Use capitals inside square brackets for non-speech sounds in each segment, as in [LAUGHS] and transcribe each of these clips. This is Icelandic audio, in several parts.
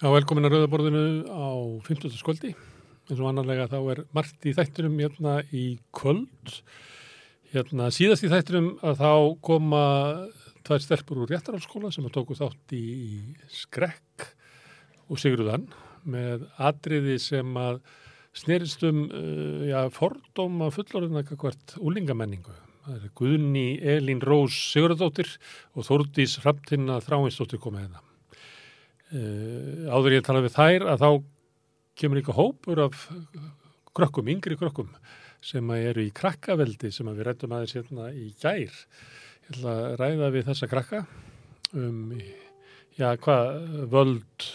Já, velkomin að Rauðaborðinu á 15. skvöldi. eins og annarlega þá er margt í þættinum hérna í kvöld. Hérna síðast í þættinum að þá koma tvær stelpur úr réttarálskóla sem að tóku þátt í, skrekk og sigruðan með atriði sem að snerist um uh, já, fordóma fullorðina hvert úlingamenningu. Það er Guðni Elín Rós Sigurðardóttir og Þórdís Hrafntinna Þráinsdóttir komið hérna. Uh, áður ég tala við þær að þá kemur líka hópur af krökkum, yngri krökkum sem eru í krakkaveldi sem við rættum aðeins hérna í gær. Ég ætla að ræða við þessa krakka um, já, hvað völd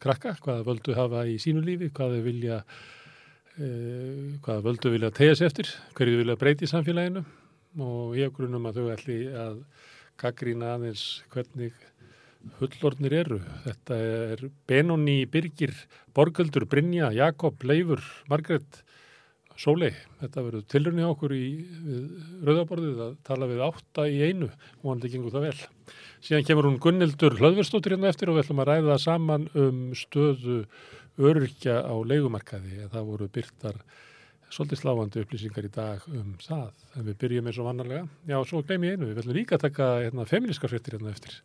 krakka, hvað völdu hafa í sínu lífi, hvað þau vilja, uh, hvað völdu vilja tegja sér eftir, hverju vilja breyti í samfélaginu og ég grunum að þau ætli að gaggrína aðeins hvernig fullornir eru. Þetta er Benóni, Birgir, Borgöldur, Brynja, Jakob, Leifur, Margret, Sólei. Þetta verður tilrunni á okkur í rauðaborðið að tala við átta í einu og hann það gengur það vel. Síðan kemur hún Gunnildur Hlöðverstóttir hérna eftir og við ætlum að ræða saman um stöðu örkja á leikumarkaði. Það voru byrtar svolítið sláandi upplýsingar í dag um það. En við byrjum eins og vannarlega. Já, svo gleym ég einu. Við ætlum líka að taka hérna, feministkar fréttir hérna eftir.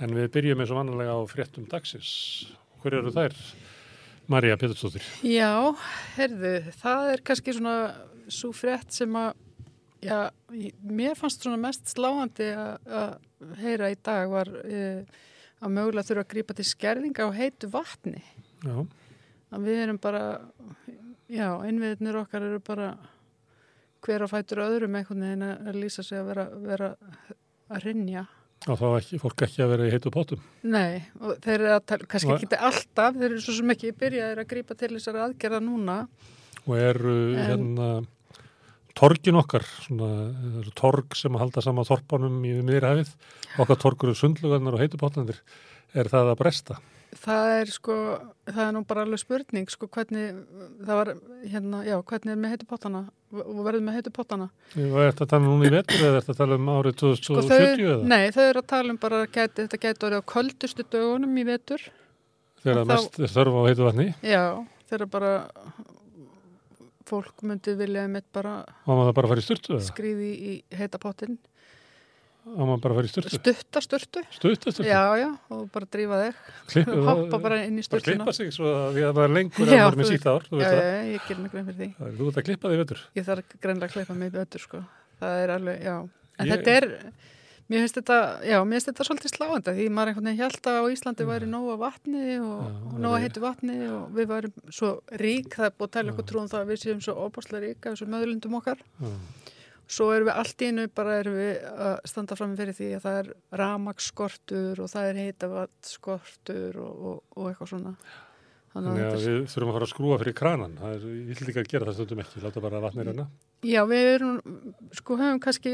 En við byrjum eins og vannarlega á fréttum dagsins. Hver eru þær? Marja Péturstóttir. Já, herðu, það er kannski svona svo frétt sem að, já, mér fannst svona mest sláandi að heyra í dag var e, að mögulega þurfa að grípa til skerðinga á heitu vatni. Já. Að við erum bara, já, einviðnir okkar eru bara hver á fætur öðrum einhvern veginn að lýsa sig að vera, vera að rinja. Og þá ekki, fólk ekki að vera í heitu pótum. Nei, og þeir eru að tala, kannski ekki alltaf, þeir eru svo sem ekki byrjaðir að grípa til þessar aðgerða núna. Og eru en... hérna torgin okkar, svona torg sem að halda sama þorpanum í miðrihafið, okkar torgur sundlugarnar og heitu pótandir, er það að bresta? Það er sko, það er nú bara alveg spurning sko hvernig, það var hérna, já, hvernig er með heitu pótana og verður með heitu pótana. Er þetta að tala núna í vetur eða er þetta að tala um árið 2070 sko, eða? Nei, þau eru að tala um bara gæti, þetta gæti orðið á köldustu dögunum í vetur. Þegar það mest er þörf á heitu vatni? Já, þegar bara fólk myndi vilja með bara, bara skrýði í heita pótinn. Á maður bara að fara í styrtu? Stuttasturtu. Stuttasturtu? Já, já, og bara drífa þig. Klippa, [LAUGHS] Hoppa bara inn í styrtuna. Bara klippa sig svo að við að vera lengur en maður með síta ár, það. Já, já, ég ger mig grein fyrir því. Það er þú ert að klippa þig vettur. Ég þarf greinlega að klippa mig vettur, sko. Það er alveg, já. En ég... þetta er, mér finnst þetta, já, mér finnst þetta svolítið sláanda því maður einhvern veginn held að á Íslandi væri nóga vatni og, og nóga heitu vatni og við værim svo rík, það er búið að tala ykkur trúum það að við séum svo óbáslega rík af þessum möðlundum okkar. Já. Svo erum við allt í innu bara erum við að standa fram fyrir því að það er ramagskortur og það er heitavatsskortur og, og, og eitthvað svona. Þannig að við þurfum að fara að skrúa fyrir kranan. Það er, ég vil líka að gera það stundum ekki, láta bara vatnir hérna. Já, við erum, sko, höfum kannski,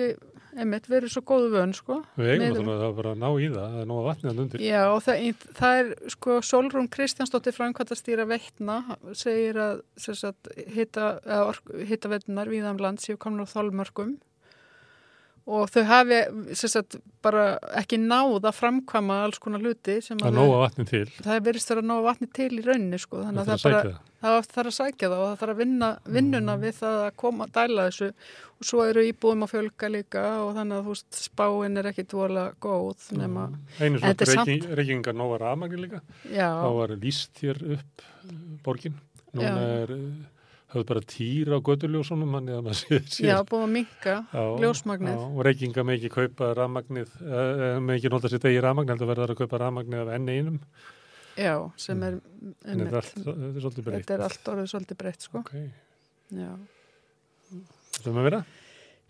einmitt, erum svo góðu vön, sko. Við eigum þannig að það bara ná í það, það er ná að vatnið hann undir. Já, og það, það er, sko, Solrún Kristjánsdóttir framkvæmtastýra veitna segir að, sagt, hita, hita veitnar viðan land séu komin á þálmörkum og þau hafi sagt, bara ekki náð að framkvama alls konar hluti að nóga vatni til það verist að nóga vatni til í rauninni sko. þannig að það, það, þarf að sækja það og það þarf að vinna vinnuna mm. við það að koma að dæla þessu og svo eru íbúðum að fjölga líka og þannig að veist, spáin er ekki dvola góð nema, einu svona reykingar nóga rafmagni líka Já. þá var líst hér upp borgin núna Já. er hafði bara týr á göduljósunum hann eða maður séð sér. Já, búið að minka ljósmagnið. Já, og reykinga með ekki kaupa rafmagnið, með ekki nota sér degi rafmagnið, heldur verður að kaupa rafmagnið af enn einum. Já, sem er en þetta er, allt, þetta er. Þetta er allt orðið svolítið breytt, sko. Ok. Já. Þetta er með vera?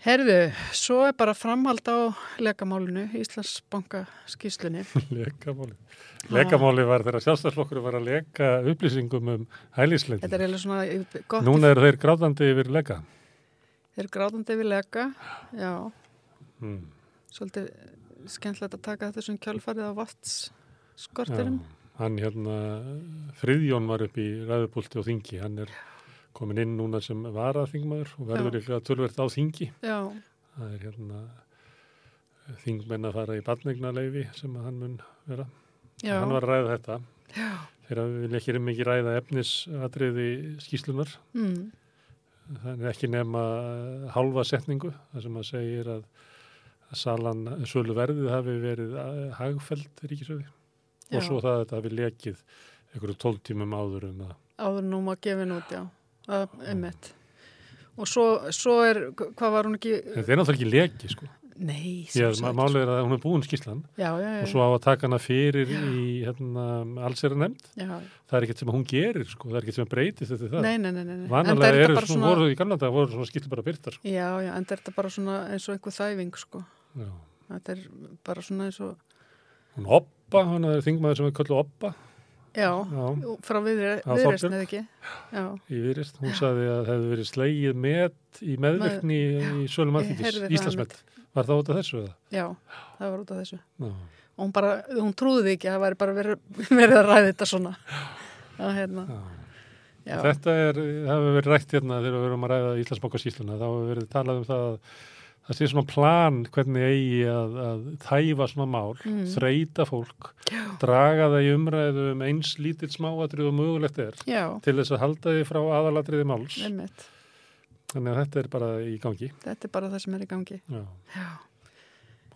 Herðu, svo er bara framhald á lekamálinu, Íslandsbanka skýslunni. [LAUGHS] Lekamálinu? Lekamáli var þegar sjálfstæðslokkur var að leka upplýsingum um hælisleitin. Þetta er eiginlega svona gott. Núna eru þeir grátandi yfir leka. Þeir eru grátandi yfir leka, já. Hmm. Svolítið skemmtilegt að taka þessum kjálfarið á vatsskortirum. Hann hérna, Friðjón var upp í ræðupólti og þingi. Hann er komin inn núna sem varaþingmaður og verður ykkur að tölvert á þingi. Já. Það er hérna þingmenn að fara í badnegnaleifi sem að hann mun vera. Já. Hann var að ræða þetta. Já. Þeir vilja ekki mikið ræða efnisatriði skýslunar. Mm. Það er ekki nema halva setningu, þar sem að segir að, að salan, sölu verðið hafi verið eh, hagfæld ríkisöði Já. og svo það að þetta hafi lekið einhverju tóltímum áður en að Áður nú maður gefin út, já. Er einmitt. Og svo, svo er, hvað var hún ekki, þetta er náttúrulega ekki leki sko. nei, að sjálfsagt, málið er að hún er búin skýslan Já, já, já. og svo á að taka hana fyrir í hérna, allsera nefnd. Já, Það er ekkert sem að hún gerir sko, það er ekkert sem að breytist þetta það. nei, nei, nei, nei. Vanalega er eru bara svona, voru í gamla dag, voru svona skýslu bara byrtar. Sko. Já, já, en þetta er bara svona eins og einhver þæfing, sko. Já. Þetta er bara svona eins og, Hún Oppa, hann er þingmaður sem er köllu Oppa. Já, Já. frá viðre, Já, viðreisn Þorbjörg. eða ekki. Já, í viðrist, hún sagði að það hefði verið slegið met í meðvirkni í sölum það Íslandsmet var það út af þessu eða? já, það var út af þessu. Já, Og hún bara, hún trúði ekki að það væri bara verið, verið að ræða þetta svona. Já, hérna, já. Þetta er, það hefur verið rætt hérna þegar við erum að ræða Íslandsbókarsýsluna, þá hefur verið talað um það að það sé svona plan hvernig eigi að, að þæfa svona mál, Mm. þreita fólk, draga það í umræðu um eins lítill smáatrið og mögulegt er Já, til þess að halda því frá aðalatriði máls. einmitt. Þannig að þetta er bara í gangi. Þetta er bara það sem er í gangi. Já. Já,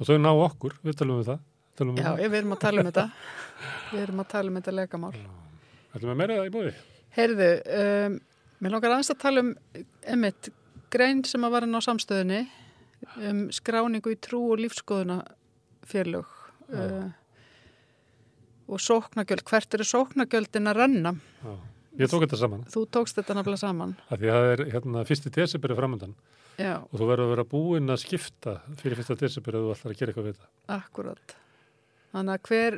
Og þau ná okkur, við talum um það. Talum um já það. við erum að tala um þetta. [LAUGHS] Við erum að tala um þetta legamál. Ætlum við meira það í búið? Heyrðu, um, mér langar aðeins að tala um einmitt grein sem að var inn á samstöðunni um skráningu í trú og lífskoðunafélög uh, og sóknagjöld. Hvert eru sóknagjöldin að renna? Já. Ég tók þetta saman. Þú tókst þetta nafnilega saman. Af því að það er hérna fyrsti desiberi framöndan Já, og þú verður að vera búinn að skipta fyrir fyrsta desiberi að þú ætlar að gera eitthvað við það. akkurat. Þannig að hver,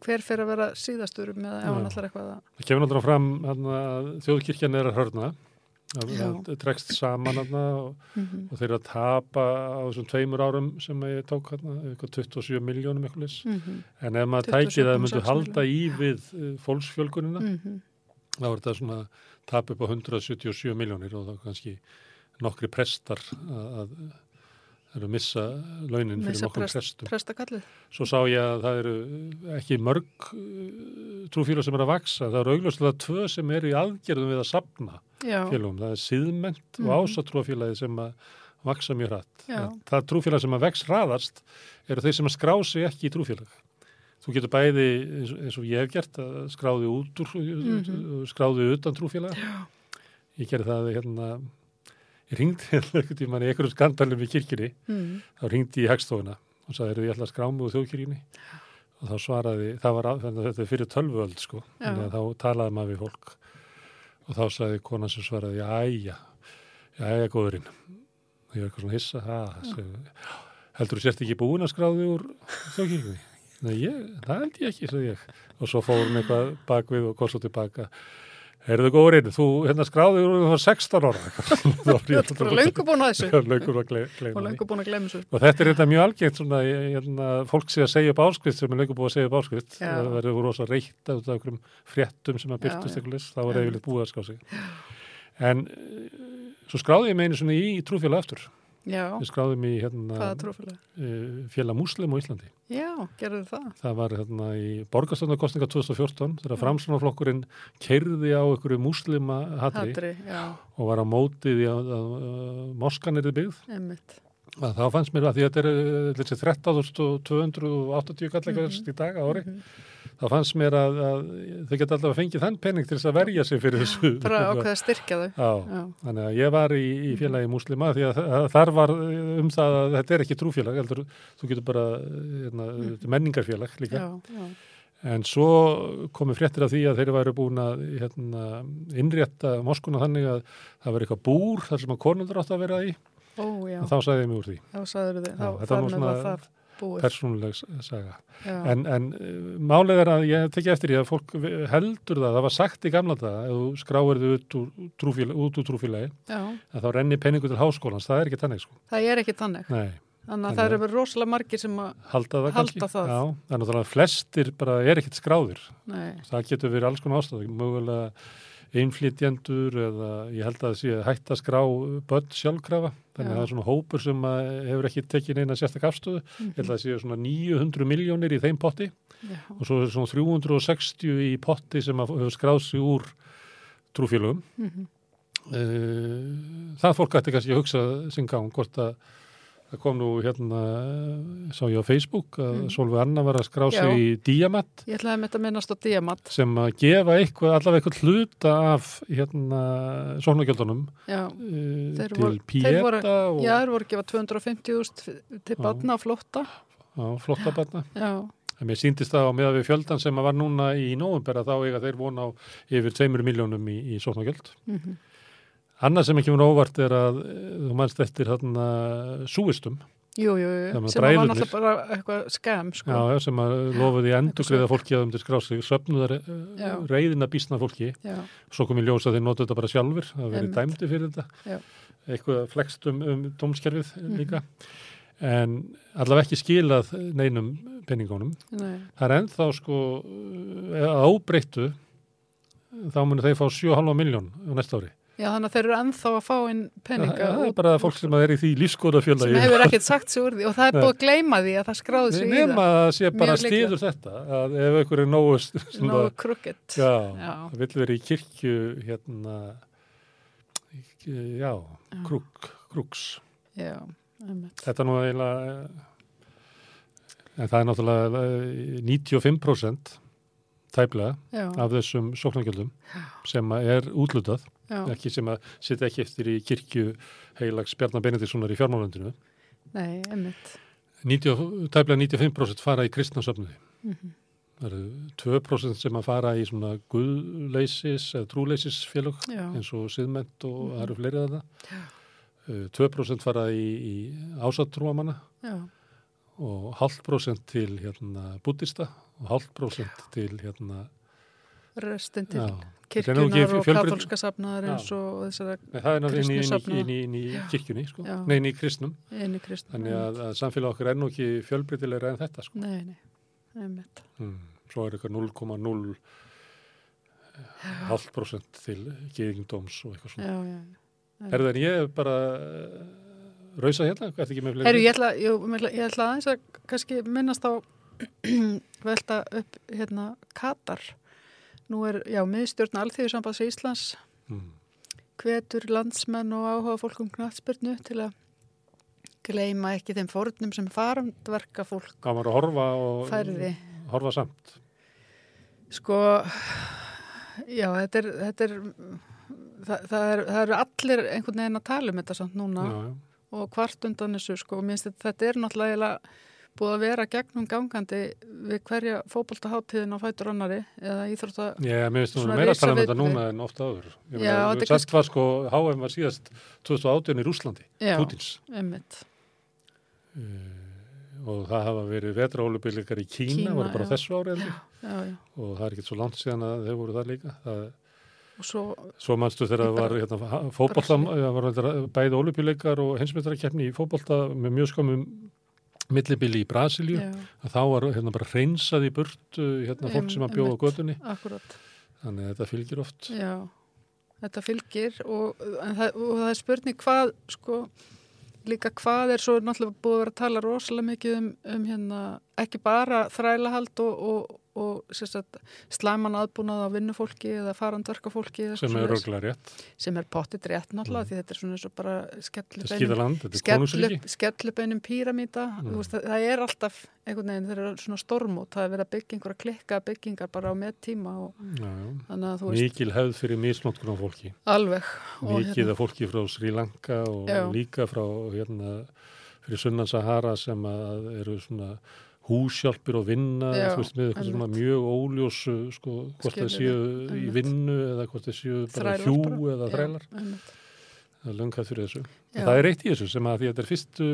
hver fyrir að vera síðastur með ef hann allar eitthvað að... Það kemur náttúrulega fram hérna, að þjóðkirkjan er að hörna. Það. Það dregst saman og, Mm og þeir að tapa á þessum tveimur árum sem ég tók eitthvað 27 miljónum leys. -hmm. En ef maður tæki það að 27,6 myndu halda í við uh, fólksfjölgunina, Mm þá er þetta svona tap upp á 177 miljónir og þá kannski nokkri prestar að, að eru að missa launin fyrir nokkrum prest- prestum. Svo sá ég að það eru ekki mörg trúfélag sem er að vaksa. Það eru augljóslega tvö sem eru í aðgerðum við að sapna félagum. Það er síðment Mhm. og ásatrúfélagi sem að vaksa mjög hratt. Það trúfélag sem að vex hraðast eru þeir sem að skrá sig ekki í trúfélag. Þú getur bæði, eins og, ég hef gert, að skráði út úr, Mhm. skráði utan trúfélag. Ég gerði það hérna, ég ringdi hérna einhvern tímann í einhverjum skandalum í kirkjunni. Mm. þá ringdi ég í hegstofuna og sagði, eru ég ætla að skrá mig úr þjóðkirkjunni. Og þá svaraði, það var að þetta er fyrir tölvuöld sko, Já. þannig að þá talaði maður við fólk. Og þá sagði konan sem svaraði, jæja jæja góðurinn. Og ég var eitthvað svona hissa, segi, heldur þú sért ekki búin að skráði úr þjóðkirkjunni? Nei, ég, það held ég ekki, sagði ég. Og svo fór hún eitthvað bakvið og kom svo tilbaka Heyrðu góðurinn, þú hérna skráði úr þú var 16 ára var Þú ert bara [LAUGHS] löngu búin að þessu búin að gle- og gleyma því löngu búin að glemja þessu. Og þetta er þetta mjög algengt svona, hérna, fólk sé að segja upp áskrift sem er lengur búið að segja upp áskrift. Já. Það verður rosa reyta út af einhverjum fréttum sem að já. eitthvað list, þá er Já. yfirleitt búið að skrá sig. En eh, svo skráði ég mig einu svona í trúfélag aftur. Já, Við skráðum í hérna, uh, félag múslim á Íslandi. Já, gerðu það. Það var hérna í borgarstöndarkostninga 2014 þegar framsunarflokkurinn keirði á einhverju múslima hatri Hatri, og var á mótið í að, að, að moskan er byggð einmitt. að þá fannst mér að því að þetta er eh, þessi 13.280 kallegast Mhm. í dag ári, Mhm. Þá fannst mér að, að þau geta alltaf fengið þann penning til þess að verja sig fyrir þessu. Bara [LAUGHS] ákveða að styrkja þau. Já, Já, þannig að ég var í, í félagi múslima því að þa- þar var um það að þetta er ekki trúfélag, heldur, þú getur bara hérna, er menningarfélag líka. já, já. En svo komu fréttir af því að þeir væru búin að hérna, innrétta moskuna þannig að það var eitthvað búr þar sem að konundur átt að vera í Ó, já, og þá sagði ég mig úr því. þá sagður þið. Já, Þá þetta var þar það búið. persónuleg saga. En, en uh, málið er að ég tekja eftir því að fólk heldur það, það var sagt í gamla daga, ef þú skráir þau út úr trúfélagi, út úr trúfélagi, já, að þá renni peningu til háskólans, það er ekki tannig sko. það er ekki þannig. Nei, Þannig að Þannig það að- eru verið rosalega margir sem að, halda það Halda það. Já, það er náttúrulega flestir bara er ekkit skráðir. nei, Það getur verið alls konar ástæð, mögulega einflytjendur eða ég held að það sé hægt að skrá börn sjálfkrafa, þannig að það er svona hópur sem hefur ekki tekið neina sérstak afstöðu, ég held að það séu svona 900 miljónir í þeim potti. Já. og svo er svona 360 í potti sem hefur skráð sig úr trúfélögum. Mhm. uh, það fólk ætti kannski að hugsa sinn gang hvort að það kom nú hérna sá ég á Facebook að Mm. Solveig Anna var að skrá sig Já. í Diamat Ég ætlaði að þetta minnast á Diamant. sem að gefa eitthvað, allavega eitthvað hluta af hérna sóknargjöldunum Já, uh, Þeir til voru- Pieta voru- og já þeir voru að gefa 250.000 til Já. batna á flótta. á flottabarna. Já, En mér síndist það á meða við fjöldan sem að var núna í nóvember að þá eiga þeir vona á yfir 2 miljónum í, í sóknargjöld. mhm. Annað sem ekki mér óvart er að eh, þú mannst eftir hérna súistum jú, jú, jú, sem var náttúrulega bara eitthvað skam, sko. já, sem að lofuði endur greiða fólki að um til skrá sig söfnuðar Já. reyðina bísna fólki. Já, svo kom í ljós að þeir notu þetta bara sjálfur það verið dæmdi fyrir þetta. Já. eitthvað flext um, um dómskerfið Mhm. líka. En allavega ekki skilað neinum penningunum nei, það er ennþá sko eh, ábreyttu þá munu þeir fá 7,5 miljón á næsta ári já, þannig að þeir eru ennþá að fá inn peninga. það er bara fólk sem er í því lífskoðafjöla sem hefur ekkert sagt sig úr því og það er búið að gleyma því að það skráði sig í það. að sé bara stiður þetta að ef einhver er nógu [LAUGHS] Nógu krukket. já, Já. það vill vera í kirkju hérna já, krúk, krúks Já, einmitt. þetta er nú eiginlega en það er náttúrulega eh, 95% tæplega Já, af þessum sóknargjöldum sem er útlutað, já, ekki sem að sitja ekki eftir í kirkju heilags Bjarnar Benediktssonar í fjármálöndinu. nei, einmitt. 90, tæplega 95% fara í kristnarsöfnuði. Mhm. Það eru 2% sem að fara í svona guðleysis eða trúleysisfélög Já, eins og siðment og Mhm. það eru fleiri að það. 2% fara í, í ásatrúamanna já, og hálft prósent til hérna búddista og hálft prósent til hérna restin til kirkjunar og katholska safnaðar eins og þessara Nei, það er inn í, inn, í, inn, í, inn í kirkjunni sko. Nei, inn í kristnum einu kristna. þannig að, að samfélag okkar er nú ekki fjölbreytilegra en þetta sko. Nei, nei, einmitt. mm. svo er eitthvað 0,0 hálft prósent til geðingdóms og eitthvað svona já. já. er en ég er bara uh, rausa hérna, hvað er ekki með fleiri Herru, ég ætla, jú, ég ætla aðeins að kannski minnast á [CLEARS THROAT] velta upp hérna Katar. Nú er, já, miðstjórn Alþjóðsambands Íslands mm. hvetur landsmenn og áhuga fólkum knattspyrnu til að gleima ekki þeim fórnum sem farandverka fólk var að horfa og færði. horfa samt Sko, já, þetta er, þetta er, það, það er, eru allir einhvern veginn að tala um þetta samt núna já, já. og hvart undan þessu, sko, og minnst þetta, þetta er náttúrulega búið að vera gegnum gangandi við hverja fótboltaháttíðin á fætur annari eða íþrótta, Ég mér finnst Svona meira að tala um þetta núna en ofta áður. Ég Já, meina, er Sest var sko, HM var síðast 2018 í Rúslandi, já, Pútins. emmitt, Uh, og það hafa verið vetraólubyllikar í Kína, Kína, voru bara já. þessu ári já, já, og það er ekkert svo langt síðan að þeir voru það líka. Það, svo, svo mannstu þegar það var hérna, Brasilíu. það var bæði olubyllikar og heimsmyndarkeppni í fótbolta með mjög skamum millibili í Brasilíu. Þá var hérna bara hreinsað í burtu hérna fólk Em- sem að bjóða á gödunni. Þannig að þetta fylgir oft. já, þetta fylgir og, það, og það er spurning hvað, sko, líka hvað er svo náttúrulega búið að vera að tala rosalega mikið um, um hérna, ekki bara þrælahald og, og, og sérstætt, slæman aðbúnað á vinnufólki eða farandverkafólki sem er svoleiðis. örgulega rétt. sem er pottit rétt náttúrulega Mm. því þetta er svona eins og bara skellubeinum skellubeinum píramíta Mm. mm. það, það er alltaf einhvern veginn þeir eru svona stormút, það er verið að byggja einhverja klikka byggingar bara á með tíma og Já, já. þannig að þú veist Mikil hefð fyrir misnótkun á fólki. alveg og Mikið hérna, af fólki frá Sri Lanka og Já. líka frá hérna, fyrir sunnan Sahara sem að eru svona húsjálpir og vinna, Já, veist, með eitthvað svona mjög óljósu, sko, hvort það séu í vinnu eða hvort það séu bara Þrælar hjú bara. eða Já, þrælar. einmitt. Það er löngað fyrir þessu. Já. Það er eitt í þessu sem að því að þetta er fyrstu,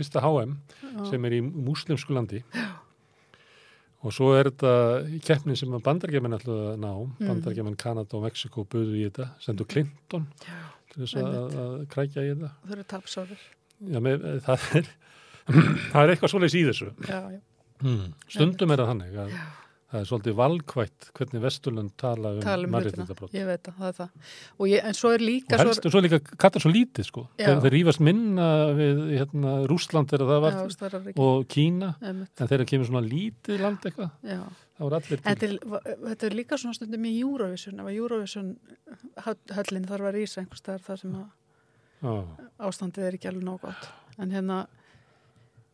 fyrsta HM Já. sem er í múslimsku landi og svo er þetta keppnin sem að bandargemenn ætlaðu að ná, Mm. bandargemenn Kanada og Mexiko buðu í þetta, sendu Clinton til þess að, að krækja í þetta. þau eru tapsáður Já, með, það er [CLEARS THROAT] það er eitthvað svoleiðis í þessu. já, já, Mm. Stundum er það þannig að það er svolítið valkvætt hvernig Vesturlund tala um, um mannréttindabrót. ég veit að það er það. Og ég, en svo er Og líka helst er svo líka kattar svo lítið sko. Já. Þeir, þeir rífast minna við hérna, Rúsland þegar það var já, og Kína. Einmitt, en þegar kemur svona lítið land eitthvað Þetta er, þetta er líka svona stundum í Eurovision. Ef að Eurovision höll- höllin þarf að rísa einhvers staðar þar sem að ástandið er ekki alveg nóg gott. En hérna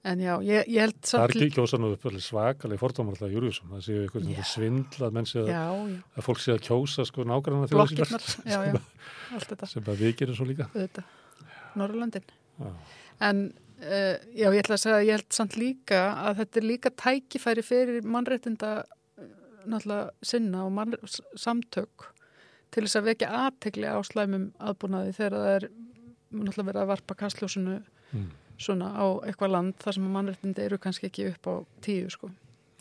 en já, ég, ég held Það samt er ekki kjósa nú upp alveg svakalega fordómar alltaf Júriusson, það séu eitthvað Já. svindla að menn séu að, já, já, að fólk séu að kjósa sko nágranna þjóðar blokkirnar. Já, já, [LAUGHS] allt þetta. sem að við gerum svo líka. Auðvitað, Norrlöndin en uh, já, ég ætla að segja að ég held samt líka að þetta er líka tækifæri fyrir mannréttinda eh, náttúrulega sinna og mann, samtök til þess að vekja aðtegli á slæmum aðbúnaði þegar það er náttúrulega verið að varpa kastljósinu Mm. Svona á eitthvað land þar sem að mannréttindi eru kannski ekki upp á tíu sko.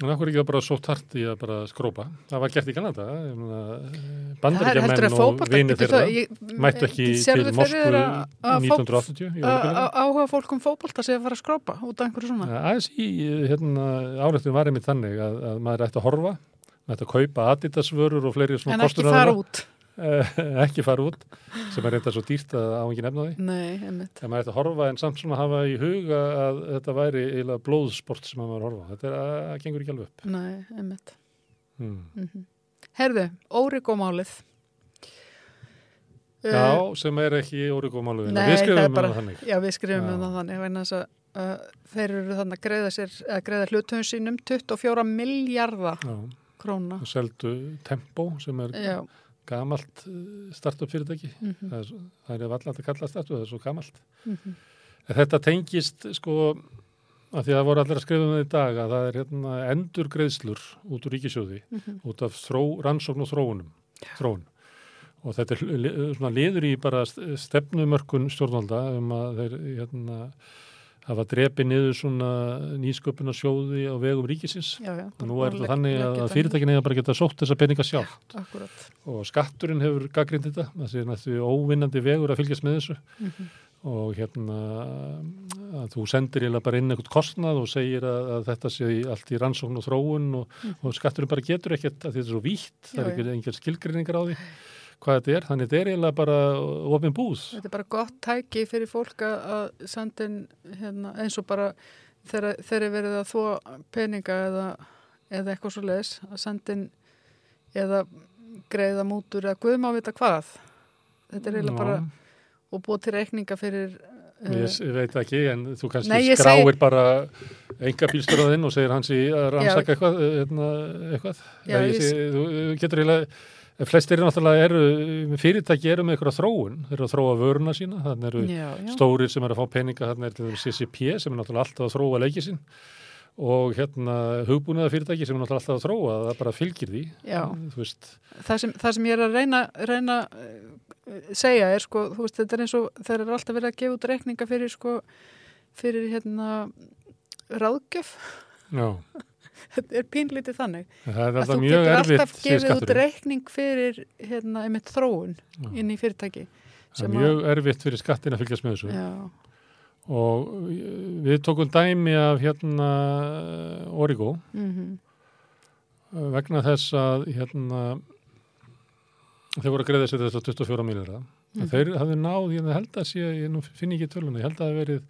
En okkur ekki það bara svo tart í að bara skrópa það var gert í Kanada Það heldur bandaríkjamenn að og vinir þeirra það, mættu ekki til Moskvu þér að- að fót- 1980 í að- Ólympíuleikunum? að- áhuga fólk um fótbolta sé að fara að skrópa út af einhverju svona Aðeins í hérna, árættum var einmitt þannig að, að maður ætti að horfa maður ætti að kaupa Adidas-vörur og fleiri svona en ekki fara út Eh, [LAUGHS] ekki fara út sem er reynda svo dýrt að á ekki nefna því. Nei, einmitt. En maður ætti að horfa en samt svona hafa í huga að þetta væri eiginlega blóðsport sem maður horfa þetta er að, að gengur ekki alveg upp. Nei, einmitt. Hmm. mm Herðu, órigómálið Já, sem er ekki órygómáluðin Nei, við skrifum um það þannig. Já, við skrifum um það þannig. Vegna þess að uh, þeir eru þannig að greiða sér að greiða hlutöfum sínum 24 miljardar króna. Og seldu Tempo sem er Já, gamalt eh, startup fyrirtæki mm það er, er valla að kalla startup, það er svo gamalt. -hmm. En þetta tengist sko að því að það voru allir að skrifa um það í dag að það er hérna endur greiðslur út úr ríkisjóði Mhm. út af þró, rannsókn og þróunum þróun. Og þetta er svona liður í bara st- stefnumörkun stjórnvalda um að þeir hérna hafa drepi niður svona nýsköpuna sjóði á vegum ríkisins. Já, já og nú er þetta þannig að, að það fyrirtækin eða bara geta sótt þessa peninga sjálf. Akkurat. Og skatturinn hefur gaggrind þetta. Það sé næstu óvinnandi vegur að fylgjast með þessu. Mm og hérna að þú sendir eiginlega bara inn eitthvað kostnað og segir að, að þetta sé allt í rannsókn og þróun og, og skatturinn bara getur ekkert að þetta er svo vítt, það Já, er ekki einhver skilgrinningar á því hvað þetta er, þannig þetta er eiginlega bara ofin búð. Þetta er bara gott tæki fyrir fólk að inn hérna, eins og bara þegar þeir eru verið að þvó peninga eða, eða eitthvað svo leis að senda inn eða greiða mútur eða guðum að vita hvað þetta er eiginlega bara og búið til reikninga fyrir Ég s- veit ekki, en þú kannski Nei, ég skráir segi- bara enga bílstöraðinn og segir hans í að rannsaka eitthvað, hérna, eitthvað. Já, ég ég sé, þú þú getur eiginlega flestir eru náttúrulega eru, fyrirtæki eru með eitthvað þróun, þeir eru að þróa vöruna sína, þannig eru já, já, stórir sem eru að fá peninga, þannig er dæmis CCP sem er náttúrulega alltaf að þróa leikið sinn. Og hérna hugbúnaða fyrirtæki sem er náttúrulega alltaf að þróa, það bara fylgir því, já. Það, sem, það sem ég er að reyna, reyna uh, segja er sko, þú veist, þetta er eins og þeir eru alltaf verið að gefa út reikninga fyrir sko, fyrir hérna ráðgjöf, já, [LAUGHS] þetta [LAUGHS] er pínlítið þannig það er að þú getur alltaf gefið út reikning fyrir hérna, einmitt þróun Já. inn í fyrirtæki Það er mjög erfitt fyrir skattin að fylgjast með þessu. já, og við tókum dæmi af hérna Origo mm vegna þess að hérna þeir voru að greiða sér þess að 24 miljardar Mhm. þeir hafði náð, ég held að sé ég finn ekki töluna, ég held að það verið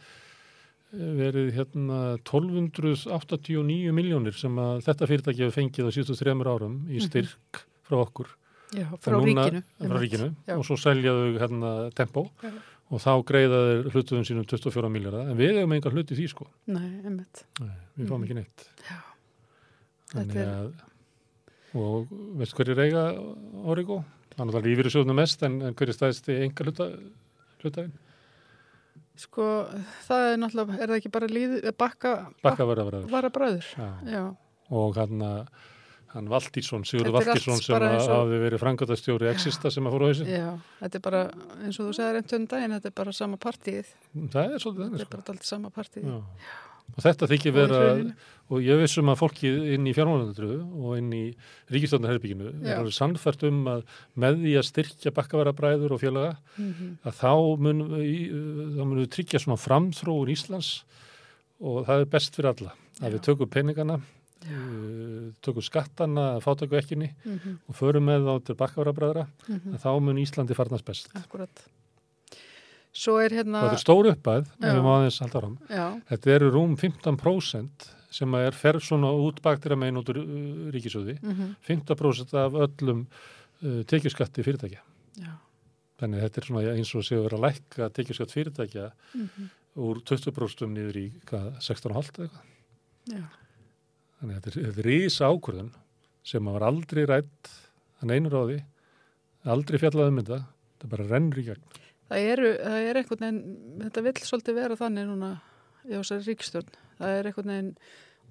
verið hérna 1289 miljónir sem að þetta fyrirtæki hefur fengið á síðustu þremur árum í Mhm. styrk frá okkur já, frá núna- ríkinu frá ríkinu Já. og svo seljaðu hérna tempo Já. og þá greiða þeir hlutuðum sínum 24 miljardar en við hefum enga hluti í því sko Nei, einmitt Nei, við fáum ekki neitt Já. Þannig er- að og veist hverju reyga Origo? Það er náttúrulega lífyrir sjóðnum mest en, en hverju stæðist í enga hluta, hlutafinn? Sko, það er náttúrulega, er það ekki bara líð, bakka, Bakka verða verða vara bræður Já. Já, og hann að hann Valdísson, Sigurður Þetta Valdísson sem hafi verið frangatastjóri Exista sem að fór á hausin já, þetta er bara eins og þú segir einn tönn daginn, þetta er bara sama partíið það er svolítið þetta þannig er sko. bara alltaf sama partíið Já. og þetta þykir vera. Og ég vissum að fólki inn í fjármálundru og inn í ríkistofnarherbygginu er alveg sannfært um að með því að styrkja bakkavara bræður og félaga Mhm. að þá mun, munum við tryggja svona framþróun Íslands og það er best fyrir alla að Já. við tökum peningana uh, tökum skattana, fátöku ekkinni mhm, og förum með þá til bakkavara mhm, þá mun Íslandi farnast best. akkurat. Svo er hérna, þetta er stór uppæð, við má aðeins halda áram. já, Þetta eru rúm 15% sem er ferð svona út baktir að megin út úr ríkisöði. mhm, 15% af öllum uh, tekjuskatti fyrirtækja. já, Þannig að þetta er svona eins og séu verið að lækka tekjuskatt fyrirtækja mhm, úr 20% niður í hvað, 16,5 eða eitthvað. já, Þannig að þetta er, er rísa ákvörðun sem var aldrei rætt að neynur á því, aldrei fjallað um þetta, þetta bara rennur í gegn. Það eru, það er einhvern veginn, þetta vill svolítið vera þannig núna í þessari ríkstjórn. Það er einhvern veginn,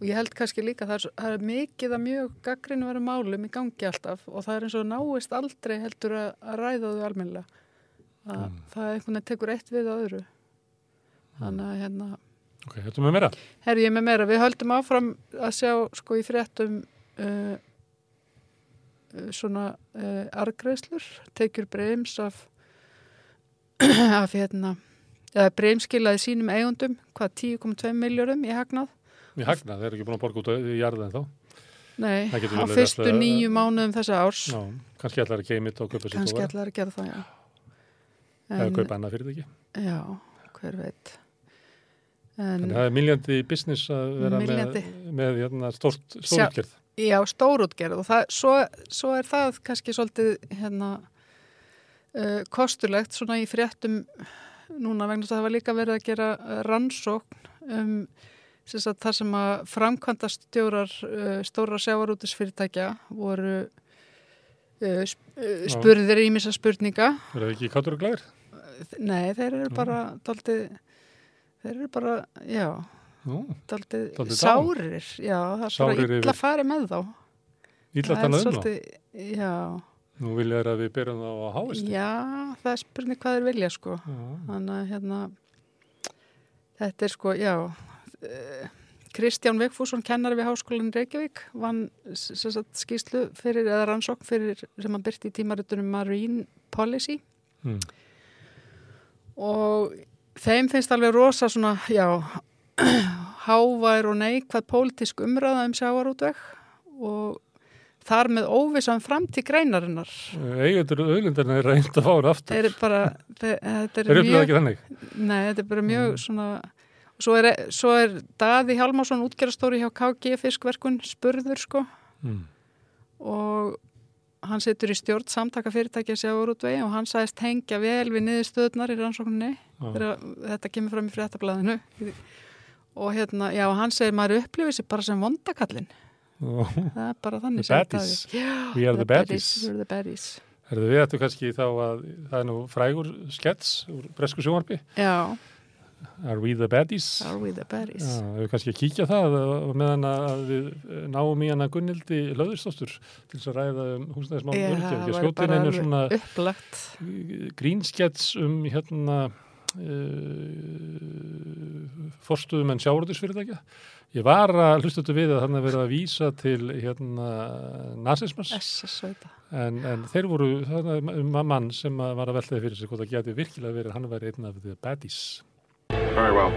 og ég held kannski líka, það er, það er mikið að mjög gaggrinu verið málum í gangi alltaf og það er eins og náist aldrei heldur að, að ræða þau almennilega. Það, Mm. það er einhvern veginn tekur eitt við á öðru. Þannig að hérna, Ok, þetta með meira. herri ég með meira, við höldum áfram að sjá sko í fréttum uh, svona uh, argreðslur, tekjur breyms af, [CLEARS THROAT] af hérna, eða breymskilaði sínum eigundum, hvað 10,2 miljórum í hagnað? Ég hagna, þeir eru ekki búin að borga út í jarða en þá. Nei, Það á fyrstu að- nýju mánuðum þessa árs, Já, kannski ætlar að geima þetta og kaupa sér kannski tóra. ætlaði að gera það, já. Eða En, kaupa annað fyrirtæki. já, hver veit. En, Þannig að það er miljandi business að vera Milljarði. með, með hérna, stórt, stórutgerð. Já, stórútgerð og það, svo, svo er það kannski svolítið hérna, uh, kostulegt svona í fréttum núna vegna þess að það var líka verið að gera uh, rannsókn um sem sagt, það sem að framkvæmda stjórar uh, stóra sjávarútisfyrirtækja voru uh, uh, spurðir ímissa spurninga. Verður það ekki káttur og glæðir? Nei, þeir eru bara daldið, þeir eru bara, já, Nú, daldið Dálítið sárir. Já, það er bara illa að fara með þá. illa Það er talað um þá. Já, Nú vilja þeir að við byrjum þá á háist. já, það er spurning hvað þeir vilja sko. Já. Þannig að hérna, þetta er sko, já, Kristján Vigfússon, kennari við Háskólan Reykjavík, vann sagt, skýslu fyrir, eða rannsókn fyrir, sem hann byrti í tímaritunum Marine Policy Mm. og þeim finnst alveg rosa svona, já, [CLEARS THROAT] hávær og neikvæð pólitísk umræða um sjávarútveg og þar með óvissan framtíð greinarinnar. Eigendur auðlindarinn er reynd að fá hann aftur. Þeir eru bara, þeir, þetta Þeir er upplýða mjög, ekki þannig. nei, þetta er bara mjög svona, svo er, svo er Daði Hjálmarsson útgerastóri hjá KG fiskverkun spurður sko Mm. og hann situr í stjórn samtaka fyrirtækja sjávarútvegi og hann sagðist hengja vel við niðurstöðunar í rannsókninni Já. þegar þetta kemur fram í fréttablaðinu og hérna, já, hann segir maður upplifir sér bara sem vondakallin. Það er bara þannig We are the baddies. Við ættu kannski þá að það er nú frægur skets úr bresku sjónvarpi. Já, Are we the baddies? are we the baddies Já, við kannski að kíkja það meðan að við eh, náum í hana Gunnildi Löðurstóttur til þess að ræða um húsnæðismál Já, það inn bara alveg upplagt grínskets um hérna uh, forstuðum en sjávarútisfyrirtækja. Ég var að hlusta þetta við að þannig að vera að vísa til hérna nazismas en, en þeir voru þannig um mann sem að var að veltaði fyrir sig hvort það geti virkilega verið hann væri einn af the baddies. Very well.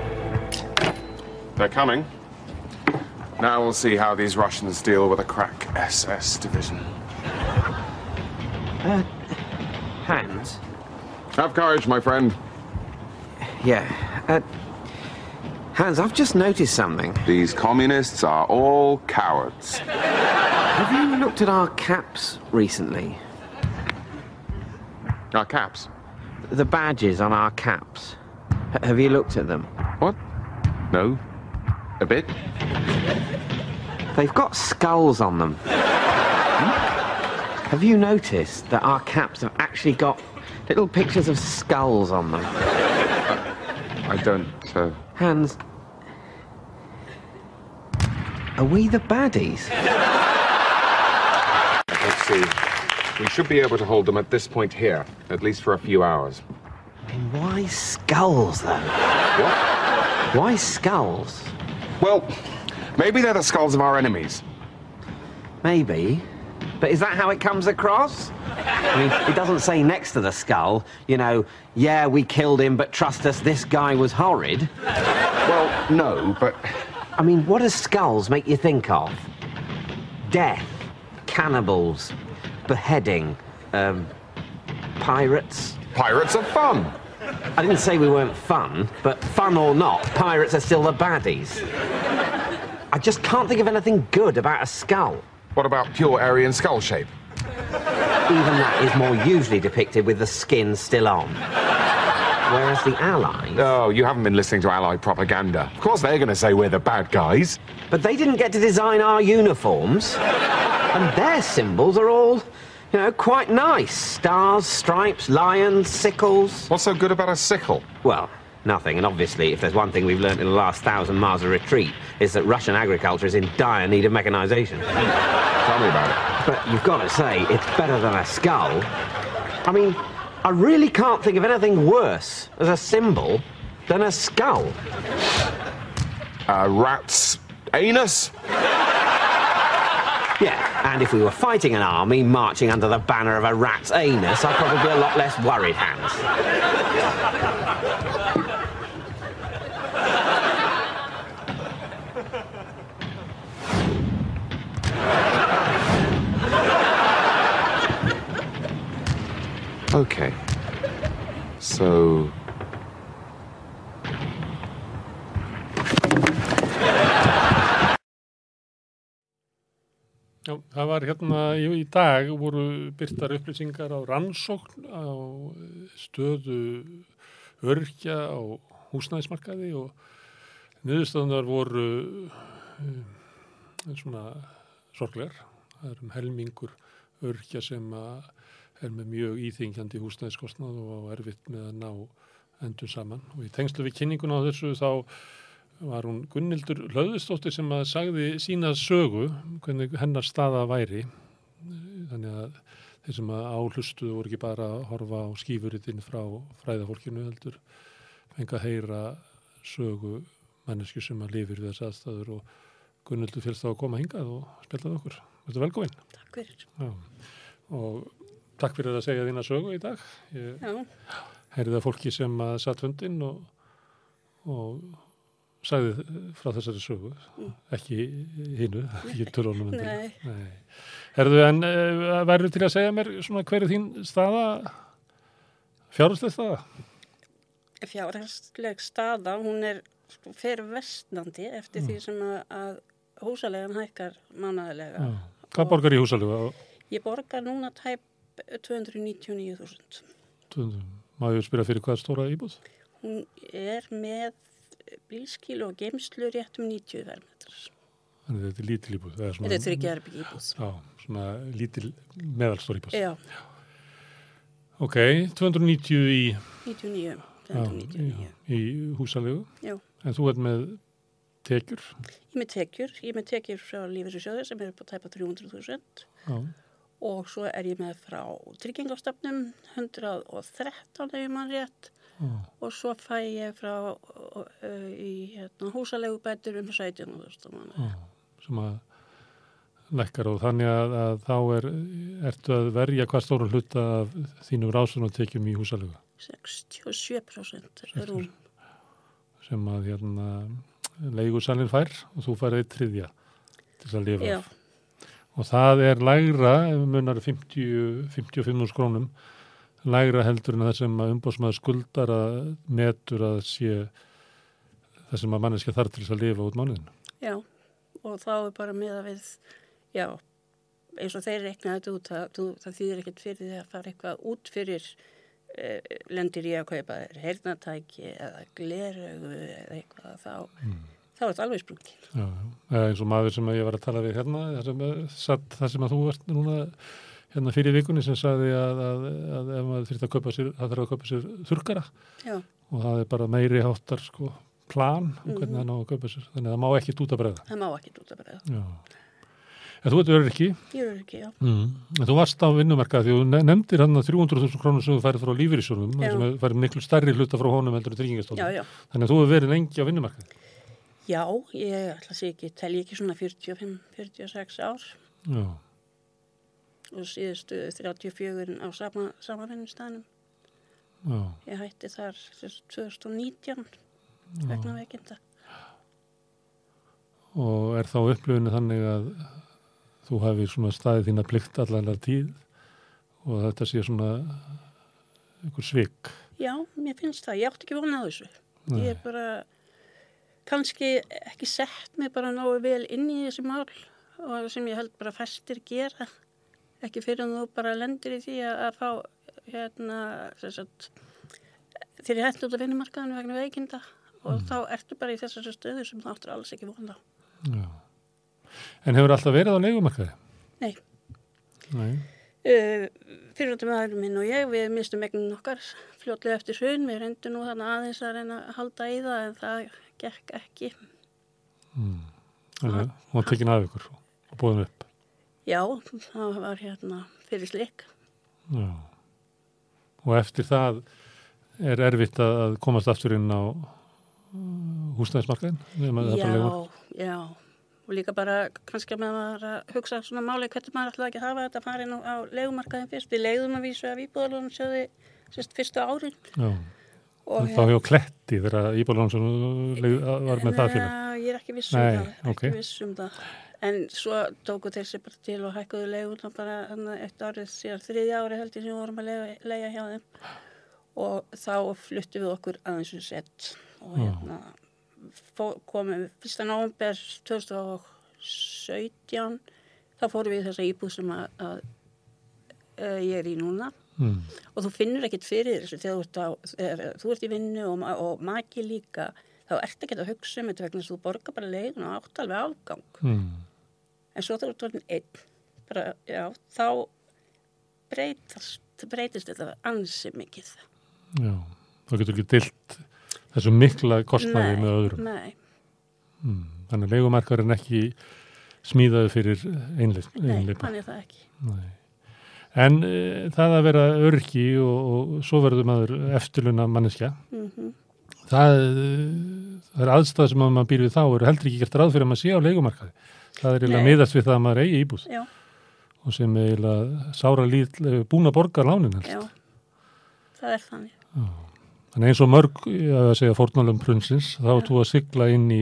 They're coming. Now we'll see how these Russians deal with a crack SS division. Uh, Hans? Have courage, my friend. Yeah. Uh, Hans, I've just noticed something. These communists are all cowards. Have you looked at our caps recently? Our caps. The badges on our caps. H- have you looked at them? What? No. A bit? They've got skulls on them. Have you noticed that our caps have actually got little pictures of skulls on them? Uh, I don't. Uh, Hans, are we the baddies? let's see. We should be able to hold them at this point here, at least for a few hours. I mean, why skulls, though? What? Why skulls? Well, maybe they're the skulls of our enemies. Maybe. But is that how it comes across? I mean, it doesn't say next to the skull, you know, yeah, we killed him, but trust us, this guy was horrid. Well, no, but I mean, what do skulls make you think of? death, cannibals, beheading, um, pirates. Pirates are fun. I didn't say we weren't fun, but fun or not, pirates are still the baddies. I just can't think of anything good about a skull. What about pure Aryan skull shape? Even that is more usually depicted with the skin still on. Whereas the Allies. Oh, you haven't been listening to Allied propaganda. Of course they're going to say we're the bad guys. But they didn't get to design our uniforms. And their symbols are all, you know, quite nice. Stars, stripes, lions, sickles. What's so good about a sickle? Well, nothing. And obviously, if there's one thing we've learnt in the last thousand miles of retreat, it's that Russian agriculture is in dire need of mechanization. [LAUGHS] Tell me about it. But you've got to say, it's better than a skull. I mean, I really can't think of anything worse as a symbol than a skull. A rat's anus? Yeah, and if we were fighting an army marching under the banner of a rat's anus, I'd probably be a lot less worried, Hans. Okay. So. Já, það var hérna í, dag voru byrtar upplýsingar á rannsókn á stöðu örkja á húsnæðismarkaði og niðurstöðunar voru um, svona sorglegar. Það er um helmingur örkja sem að er með mjög íþingjandi húsnæðiskostnað og erfitt með að ná endur saman. Og í tengslu við kynninguna á þessu þá var hún Gunnildur Hlöðustóttir sem að sagði sína sögu, hvernig hennar staða væri. Þannig að þeir sem að áhlustuðu voru ekki bara að horfa á skífuritinn frá fræðafólkinu heldur fengi að heyra sögu mannesku sem að lifir við þess aðstæður og Gunnildur fyrst á að koma hingað og spiltaði okkur. Þetta er velgóinn. Takk fyrir. Já. Og takk fyrir að segja þína sögu í dag. Ég heyrði það fólki sem að satt fundin og, og sagði frá þessari sögu, ekki hinu, ekki [LAUGHS] tölunum undir. Nei. Herðu, en uh, verður til að segja mér svona hver er þín staða, fjárhundslega staða? fjárhagsleg staða, hún er sko, fer vestnandi eftir því sem að, að húsalegan hækkar mánæðilega. Já. Hvað borgar í húsalega? Ég borgar núna tæp 299.000. Má ég spyrja fyrir hvað stóra íbúð? Hún er með bílskíl og geimslu rétt um 90 vermetrar. Þannig að þetta er lítil íbúð. Þetta er þryggja erbygg íbúð. Já, svona lítil meðalstór íbúð. Já, Ok, 290 í, 99, já, 299. í, í húsalegu. Já. En þú ert með tekjur. Ég með tekjur, ég með tekjur frá lífeyrissjóði sem er upp á tæpa 300.000 Já. Og svo er ég með frá tryggingastofnum 113 ef ég mann rétt Já. og svo fæ ég frá uh, í hérna, húsalegu bætur um 17.000 mann. Já, sem að lækkar og þannig að, að þá er, ertu að verja hvað stóru hluta af þínum rásun og tekjum í húsalegu 67% er hún. sem að hérna leigursalinn fær og þú fær eitt triðja til að lifa Já, af. Og það er lægra, ef við munar 50, 55 krónum, lægra heldur en það sem að umbóðsmaður skuldar að metur að sé það sem að manneskja þarf til þess að lifa út mánuðin. já, og þá er bara með að við, já, eins og þeir rekna þetta út, það, þú- það þýðir ekkert fyrir því að fara eitthvað út fyrir eh, lendir í að kaupa þér heyrnatæki eða gleraugu eða eitthvað, þá, þá er þetta alveg sprungin. Já, já. Eða eins og maður sem ég var að tala við hérna, það sem, að- sem að þú varst núna hérna fyrir vikunni sem sagði að, að, að ef maður þurft að kaupa sér, það þarf að kaupa sér þurkara Já, og það er bara meiri háttar sko plan um hvernig það ná að kaupa sér. Þannig að það má ekki út að breyða. það má ekki út að bregða. Já. En þú ert ekki, Ég er ekki, já. mm. en þú varst á vinnumarkað því þú ne- nefndir hann að 300.000 krónur sem þú færið frá lífyrísjónum, Já. sem færið miklu stærri hluta frá honum heldur en Já, tryggingastofnum. já. Þannig að þú hefur verið lengi á vinnumarkað. Já, ég ætla að segja ekki, tel ég ekki svona 45-46 ár Já, og síðustu 34 á sama, sama vinnustæðinum. já, Ég hætti þar sem sagt 2019 vegna veikinda. og er þá upplifinu þannig að þú hafi svona staðið þína plikt allanlega tíð og þetta sé svona einhver svik. Já, mér finnst það. Ég átti ekki vonað þessu. Nei. Ég er bara kannski ekki sett mig bara náðu vel inn í þessi mál og sem ég held bara fæstir gera ekki fyrir en þú bara lendir í því að, að fá hérna að þeir eru hægt út af vinnumarkaðinu vegna veikinda og þá ertu bara í þessari stöðu sem þú áttur alls ekki vonað. Já. En hefur alltaf verið á leikumarkaði? Nei. Nei. Uh, fyrirvættum aðeins minn og ég, við mistum megnin okkar fljótlega eftir hrun, við reyndum nú þannig aðeins að reyna að halda í það en það gekk ekki. Þannig að hún var tekin af ykkur og búin upp. Já, það var hérna fyrir slik. Já. Og eftir það er erfitt að að komast aftur inn á húsnæðismarkaðin? Já, já. Og líka bara kannski að maður að hugsa svona máli hvernig maður ætlaði ekki að hafa þetta að fara inn á, legumarkaðin fyrst. Við legðum að vísu af íbúðalunum sjöði fyrstu árin. Já. Og Þá hjá Kletti þegar Íbálánsson var með það fyrir. Nei, ég er ekki viss um Nei, það. Ekki ok. viss um það. En svo tóku þeir sér bara til og hækkuðu leguna bara eitt árið síðan þriðja ári held ég sem við vorum að lega, lega hjá þeim. Og þá fluttum við okkur aðeins um sett og hérna fó- komum 1. november 2017 þá fórum við þessa íbúð sem að, að, að ég er í núna Mm. og þú finnur ekkert fyrir þessu þegar þú ert, á, þegar þú ert í vinnu og, og maki líka þá ert ekki að hugsa um þetta vegna þess að þú borgar bara leiðin og átt alveg afgang Mm. en svo þú ert orðin einn bara, já, þá breytast, breytist þetta ansi mikið Já. Þá getur ekki dilt þessu mikla kostnaði með öðrum. nei, Mm. Þannig að leikumarkaðurinn ekki smíðaði fyrir einleip. nei, hann er það ekki Nei. En e, það að vera örki og, og svo verður maður eftirluna manneskja, mm það, eh, það er aðstæð sem að maður býr við þá og heldur ekki gert ráð fyrir að maður sé á leikumarkaði. Það er eiginlega miðast við það að maður eigi íbúð já, og sem eiginlega sára lít búin að borga lánin helst. já, það er þannig Þannig eins og mörg, að segja fórnálum prunsins, þá Já. er þú að sigla inn í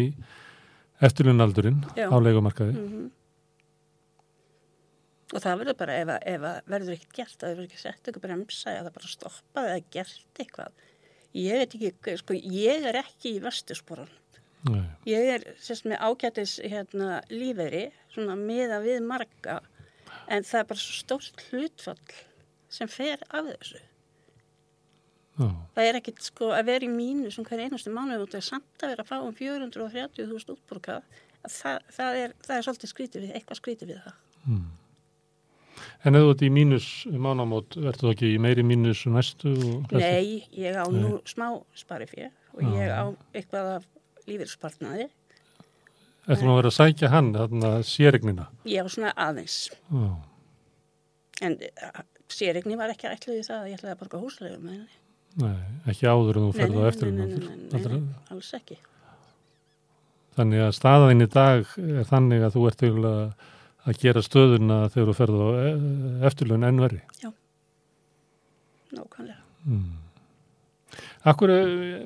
eftirlunaldurinn Já. á leikumarkaði. mm og það verður bara ef, að- ef verður ekkert gert það verður ekki sett eitthvað bremsa eða bara stoppað eða gert eitthvað ég veit ekki, sko, ég er ekki í vestursporan Nei. Ég er sérst með ágætis hérna, lífeyri, svona miða við marga, en það er bara svo stórt hlutfall sem fer af þessu. Já. Það er ekkit sko að vera í mínu sem hver einustu mánuð út og samt að vera að fá um 430.000 útborgað, að það, það, er, það er svolítið skrítið við, eitthvað skrítið við það. En ef þú ert í mínus mánamót, ertu þú ekki í meiri mínus næstu? og þessu? Nei, ég á nú smá spari fyrir og ég á eitthvað af lífeyrspartnaði. Ertu nú að vera að sækja hann, þarna séregnina? Ég á svona aðeins, Já. en sérigni var ekki ætluð í það að ég ætlaði að borga húslegum með henni. Nei, ekki áður en þú ferð á nei, nei, eftirlunaldur. nei, nei, nei, nei, alls ekki. Þannig að staðaðinn í dag er þannig að þú ert eiginlega að gera stöðuna þegar þú ferð á e- eftirlun enn verri. Nákvæmlega. Akkur, eh,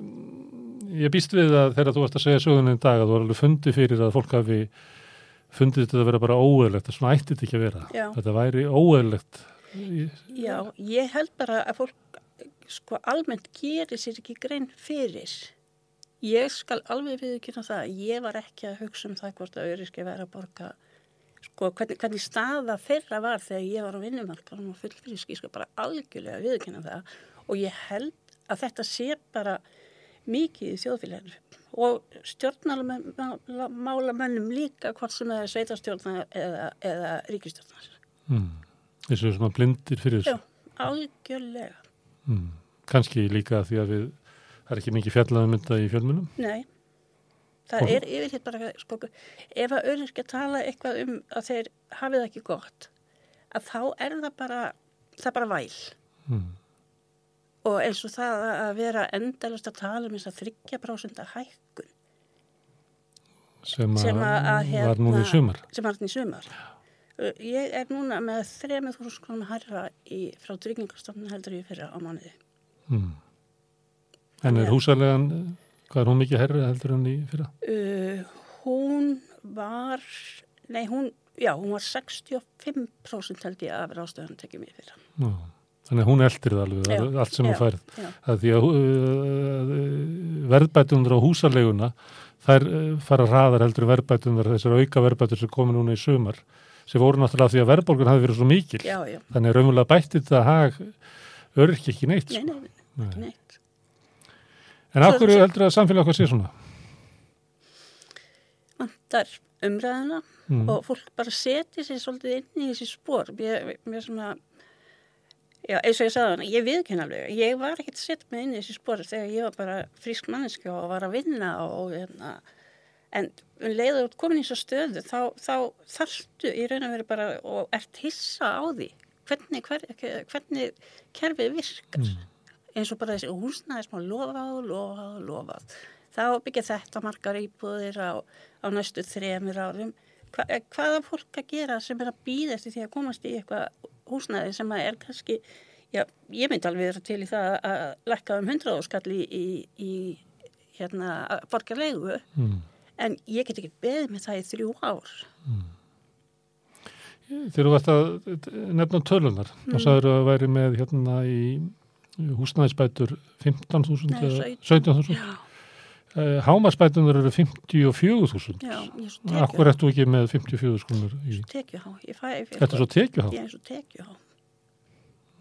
ég býst við að þegar þú varst að segja söguna í dag að þú var alveg fundið fyrir að fólk hafi fundið þetta að vera bara óeðlegt, að svona ætti þetta ekki að vera. Já. Þetta væri óeðlegt. Já, ég held bara að fólk sko almennt gerir sér ekki grein fyrir. Ég skal alveg viðkynna það að ég var ekki að hugsa um það hvort að auðvitað væri að borga sko hvernig, hvernig staða þeirra var þegar ég var á vinnumarkanum og fullfrísk, ég skal bara algjörlega viðkynna það og ég held að þetta sé bara mikið í þjóðfélaginu og stjórnmálamönnum líka hvort sem það er sveitarstjórnar eða, eða ríkistjórnar. Mm. Þessu svona blindir fyrir Já, þessu. algjörlega. Mm. Kanski líka því að við, það er ekki mikið fjallaðum mynda í fjölmunum. Nei, það er yfirleitt bara, sko, ef að auðvitað tala eitthvað um að þeir hafið ekki gott, að þá er það bara, það er bara væl. Mm. Og eins og það að vera endalast að tala um þess að 30% hækkun Sem, Sem að- að var núna í hérna- sumar. sem var þannig í sumar. Ég er núna með 3.000 krónum herra í, frá tryggingastofnun heldur ég fyrra á mánuði. Mm. En er húsarlegan, hvað er hún mikið herri heldur en í fyrra? Uh, hún var, nei hún, já, hún var 65% held ég af ráðstöðunum tekið mér fyrir. Já. Þannig að hún eldir það alveg, Já, allt sem já, hún færð. já. Það því að uh, verðbætundur á húsaleguna, þær uh, fara hraðar heldur verðbætundur, þessar auka verðbætur sem komi núna í sumar, sem voru náttúrulega því að verðbólgun hafi verið svo mikil. Já, já, Þannig að raunverulega bætti þetta hag örk ekki neitt. nei, Sko. nei, nei, ekki neitt. En af hverju heldur að samfélag okkar sé svona? Vantar umræðina Mm. og fólk bara setja sér svolítið inn í þessi spór. Mér, svona, já, eins og ég sagði hana, ég viðkynna alveg, ég var ekkert setja mig inn í þessi spór þegar ég var bara frísk manneski og var að vinna og, og hérna, en um leiðu út komin í þessu stöðu, þá, þá þarftu í raun og veru bara og ert hissa á því hvernig, hver, hvernig kerfið virkar. Eins og bara þessi húsnæði sem að lofað, lofað, lofað. Þá byggja þetta margar íbúðir á, á næstu þremur árum. Hva, eh, hvað er fólk að gera sem er að býða eftir því að komast í eitthvað húsnæði sem er kannski, já, ég myndi alveg vera til í það að lækka um 100 áskall í, í, í hérna, borgarlegu, Mm. en ég get ekki beðið með það í þrjú ár. Þegar þú varst að nefna tölunar, Mm. þá sagður að væri með hérna í húsnæðisbætur 15.000 Nei, eða 17. 17.000. Já, Uh, Hámarsbætunar eru 54.000. já, ég er svo Akkur ertu ekki með 54 skrúnur í? Þetta er svo tekjuhá? Ég er svo tekjuhá.